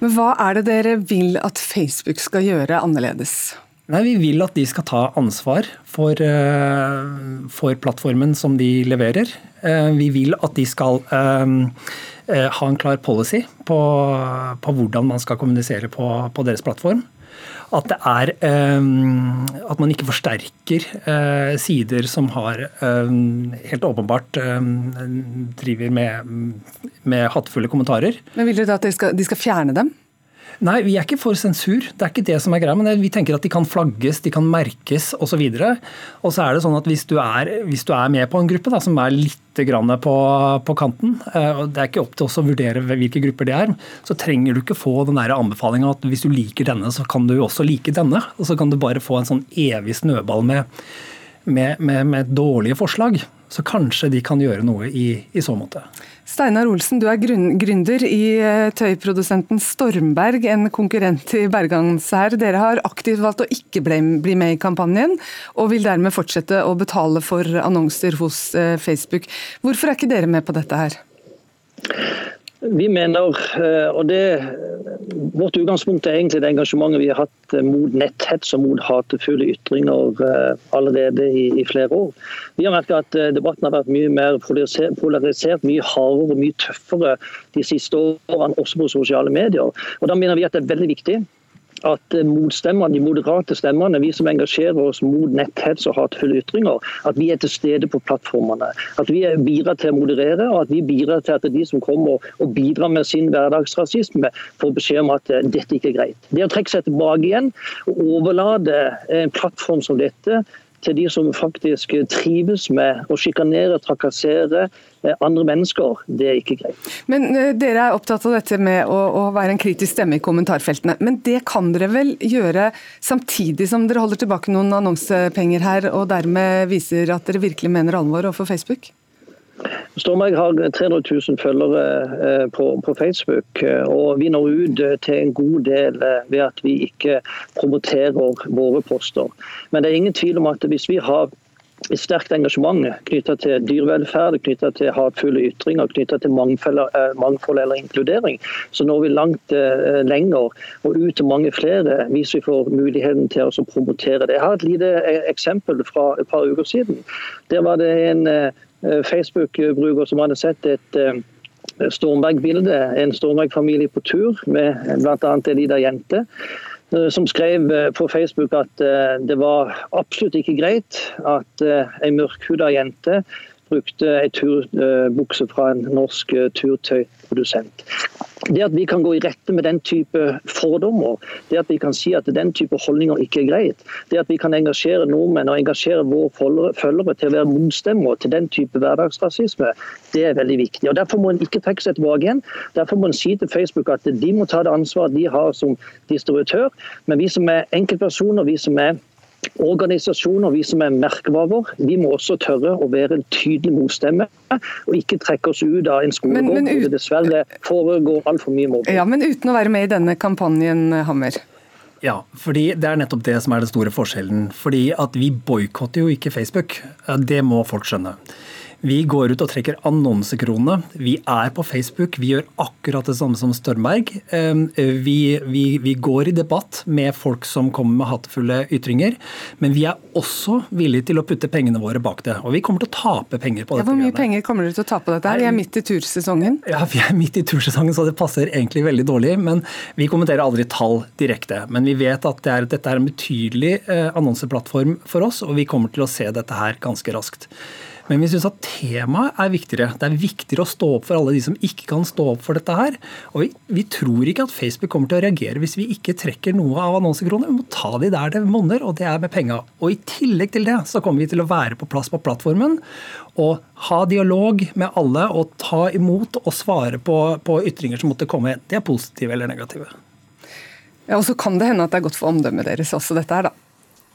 Men hva er det dere vil at Facebook skal gjøre annerledes? Nei, Vi vil at de skal ta ansvar for, eh, for plattformen som de leverer. Eh, vi vil at de skal eh, ha en klar policy på, på hvordan man skal kommunisere på, på deres plattform at er ehm, At man ikke forsterker eh, sider som har ehm, helt åpenbart ehm, driver med, med hatefulle kommentarer. Men Vil dere da at de skal, de skal fjerne dem? Nei, vi er ikke for sensur. Det er ikke det som er greia. Men vi tenker at de kan flagges, de kan merkes osv. Og, så og så er det sånn at hvis du er, hvis du er med på en gruppe da, som er litt på, på, kanten, eh, og det er ikke opp til oss å vurdere hvilke grupper det er, så trenger du ikke få den anbefalinga at hvis du liker denne, så kan du også like denne. Og så kan du bare få en sånn evig snøball med, med, med, med dårlige forslag. Så kanskje de kan gjøre noe i, i så måte. Steinar Olsen, du er gründer i eh, tøyprodusenten Stormberg, en konkurrent i Bergans her. Dere har aktivt valgt å ikke bli med i kampanjen, og vil dermed fortsette å betale for annonser hos eh, Facebook. Hvorfor er ikke dere med på dette her? Vi mener, eh, og det, Vårt utgangspunkt er egentlig det engasjementet vi har hatt eh, mot netthets og mot hatefulle ytringer eh, allerede i, i flere år. Vi har merket at debatten har vært mye mer polarisert, mye hardere og mye tøffere de siste årene, også på sosiale medier. Og Da mener vi at det er veldig viktig at eh, motstemmerne, de moderate stemmene, vi som engasjerer oss mot netthets og hatefulle ytringer, at vi er til stede på plattformene. At vi bidrar til å moderere, og at vi bidrar til at de som kommer og bidrar med sin hverdagsrasisme, får beskjed om at eh, dette ikke er greit. Det å trekke seg tilbake igjen og overlate en plattform som dette til de som faktisk trives med å sjikanere, trakassere eh, andre mennesker, det er ikke greit. Men eh, Dere er opptatt av dette med å, å, være en kritisk stemme i kommentarfeltene. Men det kan dere vel gjøre samtidig som dere holder tilbake noen annonsepenger her, og dermed viser at dere virkelig mener alvor overfor Facebook? Stormberg har 300 000 følgere eh, på, på, Facebook, eh, og vi når ut eh, til en god del ved at vi ikke promoterer våre poster. Men det er ingen tvil om at hvis vi har et sterkt engasjement knytta til dyrevelferd, knytta til hatefulle ytringer, knytta til mangfold, eller inkludering, så når vi langt lenger og ut til mange flere hvis vi får muligheten til å promotere det. Jeg har et lite eksempel fra et par uker siden. Der var det en Eh, Facebook-bruker som hadde sett et eh, Stormberg-bilde. En Stormberg-familie på tur med bl.a. en lita jente. som skrev på Facebook at det var absolutt ikke greit at ei mørkhuda jente brukte ei turbukse fra en norsk turtøyprodusent. Det at vi kan gå i rette med den type fordommer, det at vi kan si at den type holdninger ikke er greit, det at vi kan engasjere nordmenn og engasjere våre følgere til å være motstemmer til den type hverdagsrasisme, det er veldig viktig. Og Derfor må en ikke trekke seg tilbake igjen. Derfor må en si til Facebook at de må ta det ansvaret de har som distributør. Men vi som er enkeltpersoner, vi som er organisasjoner, vi som er merkevarer, vi må også tørre å være en tydelig motstemme, og ikke trekke oss ut av en skolegård hvor det dessverre foregår altfor mye mobbing. Ja, men uten å være med i denne kampanjen, Hammer? Ja, fordi det er nettopp det som er den store forskjellen. Fordi at vi boikotter jo ikke Facebook. Det må folk skjønne. Vi går ut og trekker annonsekronene. Vi er på Facebook. Vi gjør akkurat det samme som Størmberg. Ehm, vi, vi, vi, går i debatt med folk som kommer med hatefulle ytringer. Men vi er også villige til å putte pengene våre bak det. Og vi kommer til å tape penger på dette. Ja, hvor mye greiene. penger kommer dere til å tape på dette? Vi er midt i tursesongen. Ja, vi er midt i tursesongen, så det passer egentlig veldig dårlig. Men vi kommenterer aldri tall direkte. Men vi vet at det er, dette er en betydelig eh, annonseplattform for oss, og vi kommer til å se dette her ganske raskt. Men vi syns at temaet er viktigere. Det er viktigere å stå opp for alle de som ikke kan stå opp for dette her. Og vi, vi tror ikke at Facebook kommer til å reagere hvis vi ikke trekker noe av annonsekronene. Vi må ta de der det monner, og det er med penga. Og i tillegg til det så kommer vi til å være på plass på plattformen og ha dialog med alle og ta imot og svare på, på ytringer som måtte komme. Det er positive eller negative. Ja, Og så kan det hende at det er godt for omdømmet deres også, dette her, da.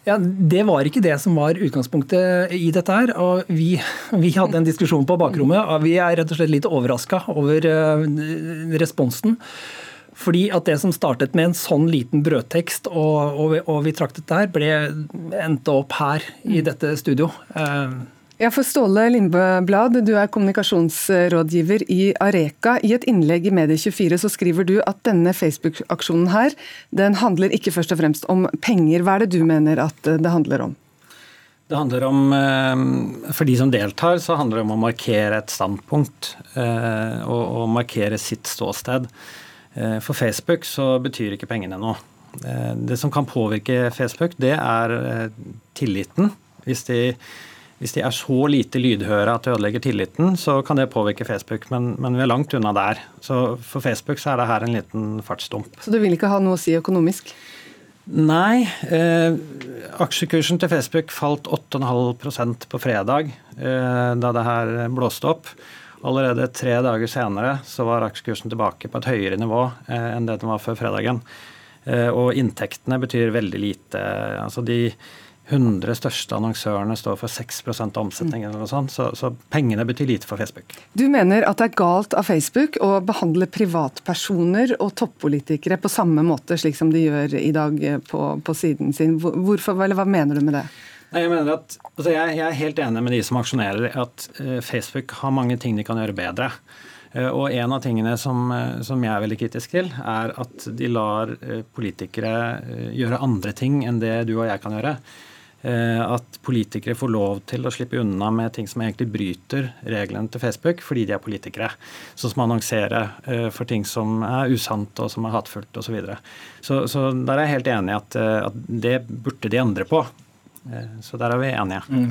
Ja, Det var ikke det som var utgangspunktet i dette. her, og Vi, vi hadde en diskusjon på bakrommet. og Vi er rett og slett litt overraska over uh, responsen. Fordi at Det som startet med en sånn liten brødtekst, og, og, og vi trakk dette her, ble endte opp her i dette studio. Ja, for Ståle Lindblad, du er kommunikasjonsrådgiver i Areka. I et innlegg i Medie24 så skriver du at denne Facebook-aksjonen her, den handler ikke først og fremst om penger. Hva er det du mener at det handler om? Det handler om, eh, For de som deltar, så handler det om å markere et standpunkt og, og, markere sitt ståsted. Eh, for Facebook så betyr ikke pengene noe. Det som kan påvirke Facebook, det er tilliten. Hvis de hvis de er så lite lydhøre at det ødelegger tilliten, så kan det påvirke Facebook, men, men, vi er langt unna der. Så for Facebook så er det her en liten fartsdump. Så du vil ikke ha noe å si økonomisk? Nei. Eh, aksjekursen til Facebook falt 8,5% på fredag eh, da det her blåste opp. Allerede tre dager senere så var aksjekursen tilbake på et høyere nivå eh, enn det den var før fredagen. Eh, og inntektene betyr veldig lite. Altså de 100 største annonsørene står for 6% av omsetningen. Mm. sånt, så, så, pengene betyr lite for Facebook. Du mener at det er galt av Facebook å behandle privatpersoner og toppolitikere på samme måte, slik som de gjør i dag på, på siden sin. Hvorfor, eller Hva mener du med det? Nei, jeg, mener at, altså jeg, jeg, er helt enig med de som aksjonerer at uh, Facebook har mange ting de kan gjøre bedre. Uh, og en av tingene som, som, jeg er veldig kritisk til, er at de lar politikere gjøre andre ting enn det du og jeg kan gjøre. Eh, at politikere får lov til å slippe unna med ting som egentlig bryter reglene til Facebook, fordi de er politikere. Sånn som å annonsere eh, for ting som er usant og som er hatefullt osv. Så, videre. så Så der er jeg helt enig i at, eh, at, det burde de endre på. Så der er vi enige. Mm.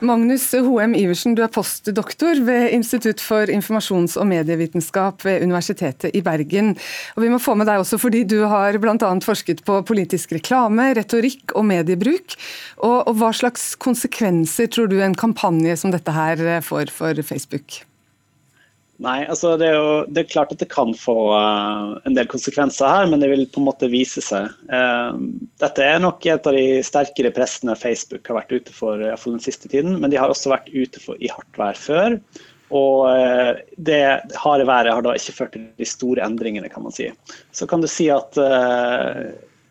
Magnus Hoem Iversen, du er postdoktor ved Institutt for informasjons- og medievitenskap ved Universitetet i Bergen. Og Vi må få med deg også fordi du har bl.a. forsket på politisk reklame, retorikk og mediebruk. Og, og Hva slags konsekvenser tror du en kampanje som dette her får for Facebook? Nei, altså det er jo det er klart at det kan få uh, en del konsekvenser her, men det vil på en måte vise seg. Uh, dette er nok et av de sterkere pressene Facebook har vært ute for iallfall den siste tiden. Men de har også vært ute for, i hardt vær før. Og uh, det harde været har da ikke ført til de store endringene, kan man si. Så kan du si at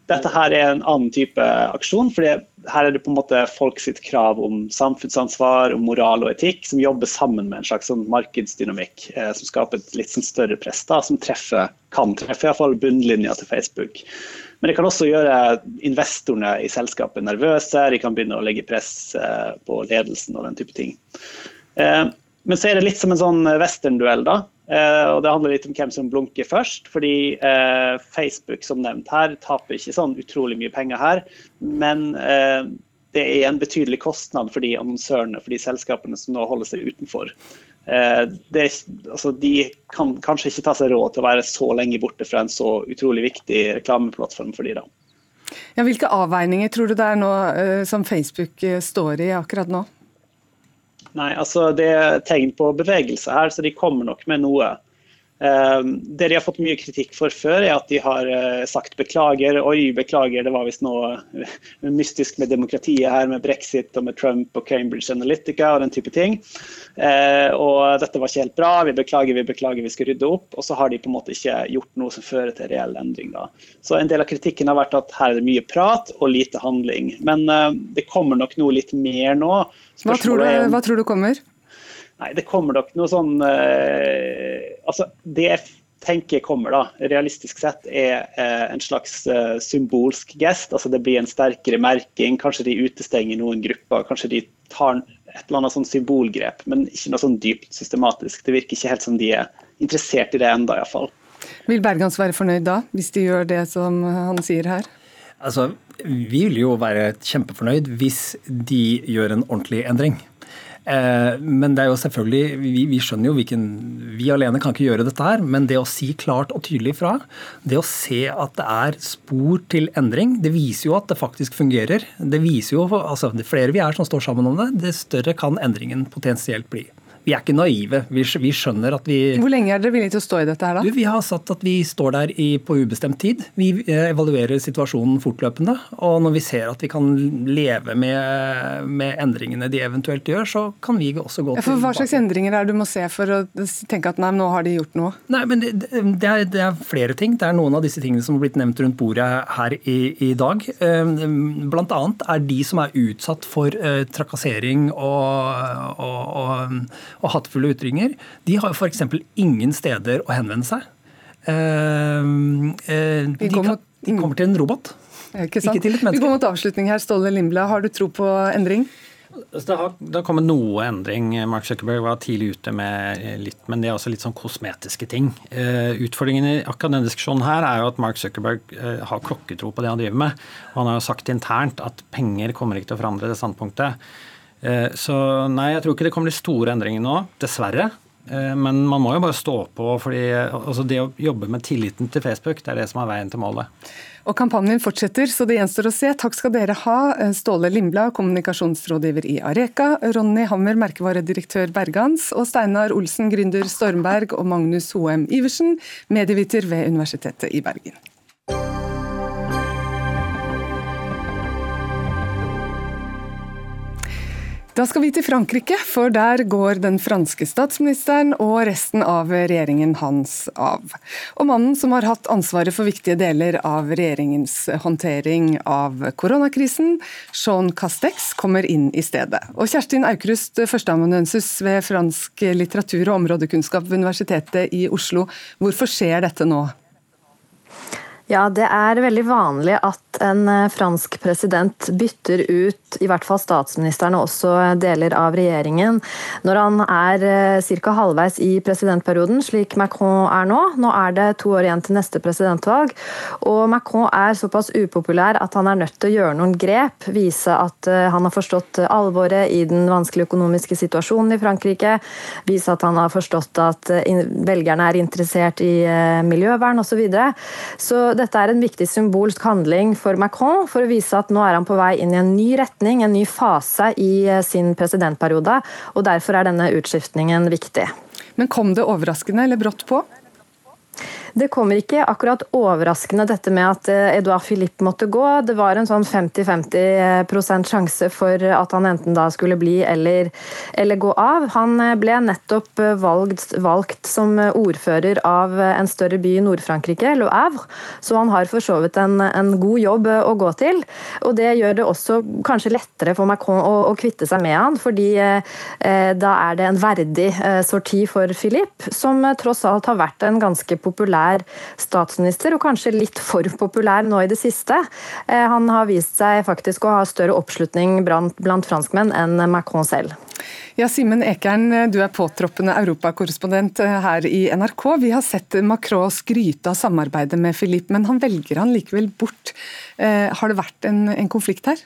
dette her er en annen type aksjon. for her er det på en måte folk krav om samfunnsansvar, om moral og etikk, som jobber sammen med en slags sånn markedsdynamikk eh, som skaper et litt sånn større press, da, som treffer, kan treffe iallfall bunnlinja til Facebook. Men det kan også gjøre investorene i selskapet nervøse, de kan begynne å legge press eh, på ledelsen og den type ting. Eh, men så er det litt som en sånn western-duell, da. Eh, og Det handler litt om hvem som blunker først. fordi eh, Facebook som nevnt her, taper ikke sånn utrolig mye penger her. Men eh, det er en betydelig kostnad for de annonsørene for de selskapene som nå holder seg utenfor. Eh, det, altså, de kan kanskje ikke ta seg råd til å være så lenge borte fra en så utrolig viktig reklameplattform for de da. Ja, hvilke avveininger tror du det er nå eh, som Facebook eh, står i akkurat nå? Nei, altså Det er tegn på bevegelse her, så de kommer nok med noe. Eh, det de har fått mye kritikk for før, er at de har eh, sagt beklager. Oi, beklager, det var visst noe mystisk med demokratiet her, med brexit og med Trump og Cambridge Analytica og den type ting. Og dette var ikke helt bra, vi beklager, vi beklager, vi skal rydde opp. Og så har de på en måte ikke gjort noe som fører til reell endring. da. Så en del av kritikken har vært at her er det mye prat og lite handling. Men det kommer nok noe litt mer nå. Hva tror, du, hva tror du kommer? Nei, det kommer nok noe sånn eh, Altså, det jeg tenker kommer, da, realistisk sett, er eh, en slags eh, symbolsk gest. Altså det blir en sterkere merking. Kanskje de utestenger noen grupper. Kanskje de tar et eller annet sånn symbolgrep, men ikke noe sånn dypt systematisk. Det virker ikke helt som de er interessert i det enda, iallfall. Vil Bergans være fornøyd da, hvis de gjør det som han sier her? Altså, Vi vil jo være kjempefornøyd hvis de gjør en ordentlig endring. Eh, men det er jo selvfølgelig, vi, vi, skjønner jo hvilken Vi alene kan ikke gjøre dette her, men det å si klart og tydelig fra, det å se at det er spor til endring, det viser jo at det faktisk fungerer. Det viser jo, altså Det flere vi er som står sammen om det, det større kan endringen potensielt bli vi er ikke naive. Vi, vi, skjønner at vi Hvor lenge er dere villige til å stå i dette her, da? Vi har satt at vi står der i, på ubestemt tid. Vi eh, evaluerer situasjonen fortløpende. Og når vi ser at vi kan leve med, med endringene de eventuelt gjør, så kan vi også gå ja, for Hva slags endringer er det du må se for å tenke at nei, nå har de gjort noe? Nei, men det, det, er, det, er, flere ting. Det er noen av disse tingene som har blitt nevnt rundt bordet her i, i dag. Eh, blant annet er de som er utsatt for uh, trakassering og, og, og og hatefulle ytringer, de har jo f.eks. ingen steder å henvende seg. Uh, uh, de, kan, de, kommer til en robot. Ikke, ikke til et menneske. Vi går mot avslutning her. Ståle Lindblad, har du tro på endring? Altså, det har, det har, kommet noe endring. Mark Zuckerberg var tidlig ute med litt, men det er også litt sånn kosmetiske ting. Utfordringen i akkurat denne diskusjonen her er jo at Mark Zuckerberg har klokketro på det han driver med. Han har jo sagt internt at penger kommer ikke til å forandre det standpunktet. Eh, så nei, jeg tror ikke det kommer de store endringene nå, dessverre. Eh, men man må jo bare stå på. fordi altså Det å jobbe med tilliten til Facebook, det er det som er veien til målet. Og Kampanjen fortsetter, så det gjenstår å se. Takk skal dere ha, eh, Ståle Lindblad, kommunikasjonsrådgiver i Areka, Ronny Hammer, merkevaredirektør Bergans, og Steinar Olsen, gründer Stormberg, og Magnus Hoem Iversen, medieviter ved Universitetet i Bergen. Da skal vi til Frankrike, for der går den franske statsministeren og resten av regjeringen hans av. Og mannen som har hatt ansvaret for viktige deler av regjeringens håndtering av koronakrisen, Jean Castex, kommer inn i stedet. Og Kjerstin Aukrust, førsteamanuensis ved fransk litteratur og områdekunnskap ved Universitetet i Oslo. Hvorfor skjer dette nå? Ja, det er veldig vanlig at en eh, fransk president bytter ut i hvert fall statsministeren og også deler av regjeringen når han er eh, ca. halvveis i presidentperioden, slik Macron er nå. Nå er det to år igjen til neste presidentvalg, og Macron er såpass upopulær at han er nødt til å gjøre noen grep, vise at eh, han har forstått alvoret i den vanskelige økonomiske situasjonen i Frankrike, vise at han har forstått at velgerne er interessert i miljøvern osv. Så, videre. så dette er en viktig symbolsk handling for Macron, for å vise at nå er han på vei inn i en ny retning, en ny fase i eh, sin presidentperiode. og Derfor er denne utskiftningen viktig. Men kom det overraskende eller brått på? Det kommer ikke akkurat overraskende dette med at eh, Edouard Philippe måtte gå. Det var en sånn 50-50% sjanse for at han enten da skulle bli eller, eller gå av. Han eh, ble nettopp eh, valgt, valgt, som ordfører av en større by i Nord-Frankrike, Le så han har for så vidt en, en, god jobb å gå til. Og Det gjør det også kanskje lettere for Macron å, å kvitte seg med han, fordi eh, da er det en verdig eh, sorti for Philippe, som tross alt har vært en ganske populær populær statsminister, og kanskje litt for populær nå i det siste. Han har vist seg faktisk å ha større oppslutning blant franskmenn enn Macron selv. Ja, Simen Ekern, du er påtroppende europakorrespondent her i NRK. Vi har sett Macron skryte av samarbeidet med Philippe, men han velger han likevel bort. Har det vært en konflikt her?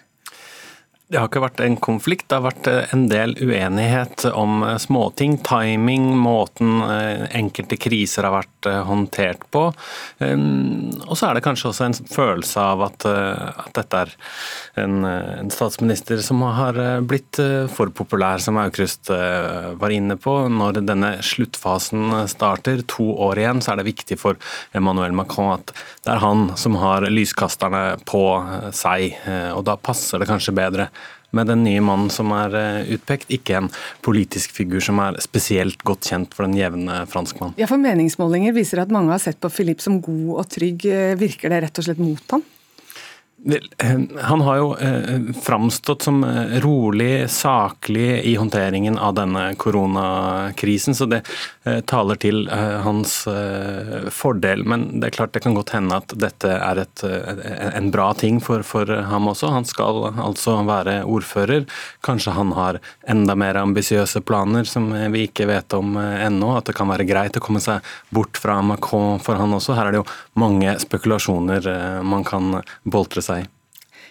Det har ikke vært en konflikt, det har vært eh, en del uenighet om eh, småting. Timing, måten eh, enkelte kriser har vært håndtert på. Og så er det kanskje også en følelse av at, at dette er en, en, statsminister som har blitt for populær, som Aukrust var inne på. Når denne sluttfasen starter, to år igjen, så er det viktig for Emmanuel Macron at det er han som har lyskasterne på seg. Og da passer det kanskje bedre med den nye mannen som er eh, utpekt, ikke en politisk figur som er spesielt godt kjent for den jevne franskmann. Ja, for Meningsmålinger viser at mange har sett på Philippe som god og trygg. Eh, virker det rett og slett mot ham? Eh, han har jo eh, framstått som eh, rolig, saklig i håndteringen av denne koronakrisen, så det taler til hans fordel. Men det er klart det kan godt hende at dette er et, en bra ting for, for ham også. Han skal altså være ordfører. Kanskje han har enda mer ambisiøse planer som vi ikke vet om ennå. At det kan være greit å komme seg bort fra Macron for han også. Her er det jo mange spekulasjoner man kan boltre seg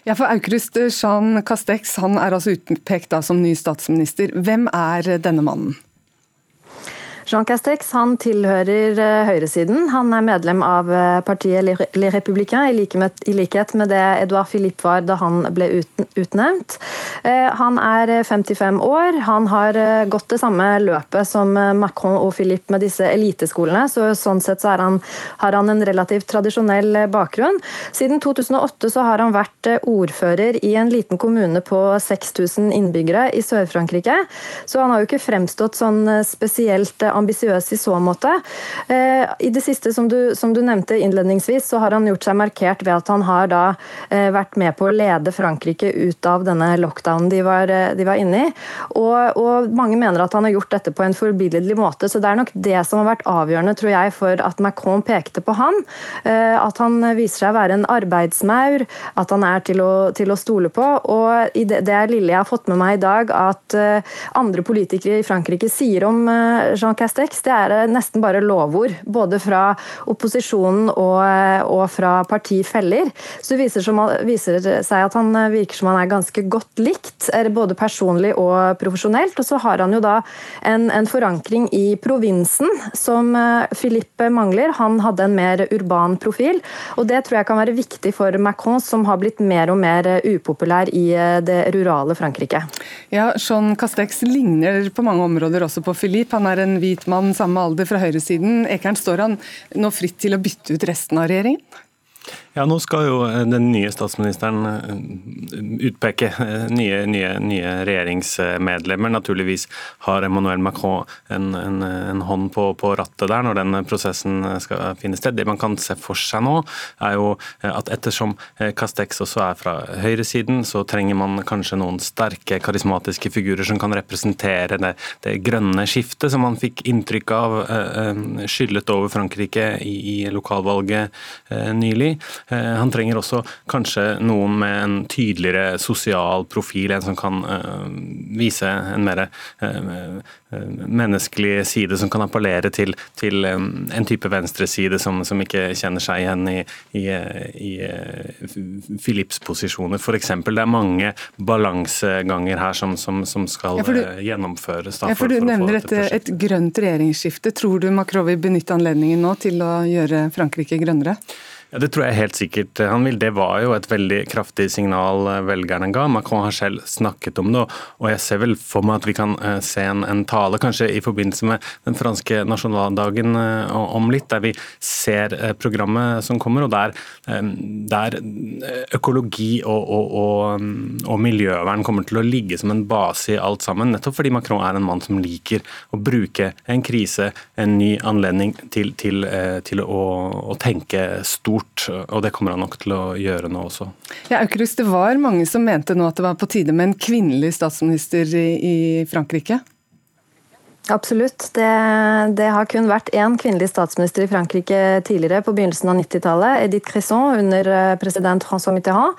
ja, for Aukrust Jean Castex han er altså utpekt som ny statsminister. Hvem er denne mannen? Jean Castex han tilhører eh, høyresiden. Han er medlem av eh, partiet Les Républicains, i likhet med det Edouard Philippe var da han ble utnevnt. Eh, han er 55 år. Han har gått det samme løpet som Macron og Philippe med disse eliteskolene, så sånn sett så han, har han en relativt tradisjonell bakgrunn. Siden 2008 så har han vært ordfører i en liten kommune på 6000 innbyggere i Sør-Frankrike, så han har jo ikke fremstått sånn spesielt ambisiøs i så måte. Eh, I det siste, som du, som du, nevnte innledningsvis, så har han gjort seg markert ved at han har da eh, vært med på å lede Frankrike ut av denne lockdownen de var, eh, de var inne i. Og, og, mange mener at han har gjort dette på en forbilledlig måte, så det er nok det som har vært avgjørende, tror jeg, for at Macron pekte på han. At han viser seg å være en arbeidsmaur, at han er til å, til å stole på. Og i det, det lille jeg har fått med meg i dag, at andre politikere i Frankrike sier om Jean Castex, det er nesten bare lovord. Både fra opposisjonen og, og fra partifeller. Så viser, som, viser det seg at han virker som han er ganske godt likt, både personlig og profesjonelt. Og så har han jo da en, en forankring i provinsen som Philippe mangler. Han hadde en mer urban profil, og det tror jeg kan være viktig for Macron, som har blitt mer og mer upopulær i det rurale Frankrike. Ja, Jean Castex ligner på mange områder også på Philippe. Han er en hvit hvit mann samme alder fra høyresiden. Ekern, står han nå fritt til å bytte ut resten av regjeringen? Ja, Nå skal jo eh, den nye statsministeren eh, utpeke eh, nye, nye, nye regjeringsmedlemmer. Naturligvis har Emmanuel Macron en, en, en hånd på, på, rattet der når den prosessen skal finne sted. Det man kan se for seg nå, er jo at ettersom Castex også er fra høyresiden, så trenger man kanskje noen sterke, karismatiske figurer som kan representere det, det grønne skiftet som man fikk inntrykk av skyllet over Frankrike i, i lokalvalget nylig. Eh, han trenger også kanskje noen med en tydeligere sosial profil, en som kan eh, vise en mer eh, menneskelig side som kan appellere til, til en type venstreside som, som ikke kjenner seg igjen i, i, i Philips posisjoner, f.eks. Det er mange balanseganger her som, som, som skal ja, du, gjennomføres. Da, ja, for, for Du nevner et, et grønt regjeringsskifte. Tror du Macron vil benytte anledningen nå til å gjøre Frankrike grønnere? Ja, Det tror jeg helt sikkert han vil. Det var jo et veldig kraftig signal eh, velgerne ga. Macron har selv snakket om det, og jeg ser vel for meg at vi kan eh, se en, en tale kanskje i forbindelse med den franske nasjonaldagen eh, om litt, der vi ser programmet som kommer, og der, der økologi og, og, og, og, miljøvern kommer til å ligge som en base i alt sammen. Nettopp fordi Macron er en mann som liker å bruke en krise, en ny anledning til, til, til å, å tenke stort gjort, og det kommer han nok til å gjøre nå også. Ja, Aukrust, det var mange som mente nå at det var på tide med en kvinnelig statsminister i, i Frankrike? Absolutt. Det, det, har kun vært én kvinnelig statsminister i Frankrike tidligere, på begynnelsen av 90-tallet. Edith Cresson under eh, president François Mitterrand.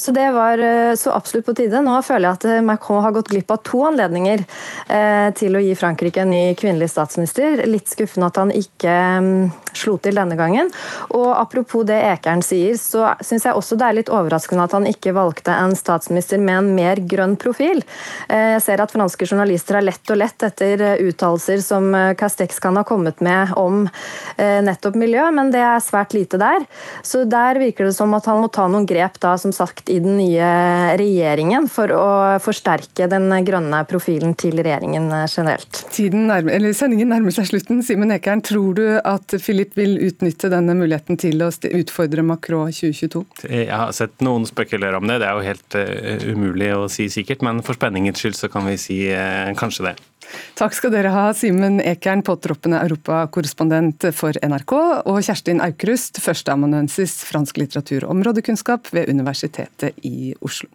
Så det var eh, så absolutt på tide. Nå føler jeg at eh, Macron har gått glipp av to anledninger eh, til å gi Frankrike en ny kvinnelig statsminister. Litt skuffende at han ikke um, slo til denne gangen. Og apropos det Ekern sier, så syns jeg også det er litt overraskende at han ikke valgte en statsminister med en mer grønn profil. Eh, jeg ser at franske journalister har lett og lett etter uttalelser som eh, Castex kan ha kommet med om eh, nettopp miljø, men det er svært lite der. Så der virker det som at han må ta noen grep da, som sagt, i den nye regjeringen for å forsterke den grønne profilen til regjeringen eh, generelt. Nærmer, sendingen nærmer seg slutten. Simen Ekern, tror du at Philip vil utnytte denne muligheten til å utfordre Macron 2022? Jeg har sett noen spekulere om det. Det er jo helt uh, umulig å si sikkert, men for spenningens skyld så kan vi si uh, kanskje det. Takk skal dere ha, Simen Ekern, påtroppende europakorrespondent for NRK, og Kjerstin Aukrust, førsteamanuensis fransk litteratur og områdekunnskap ved Universitetet i Oslo.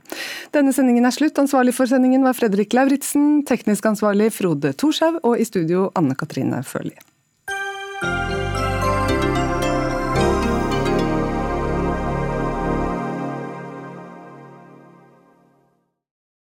Denne sendingen er slutt. Ansvarlig for sendingen var Fredrik Lauritzen, teknisk ansvarlig Frode Thorshaug, og i studio Anne Katrine Førli.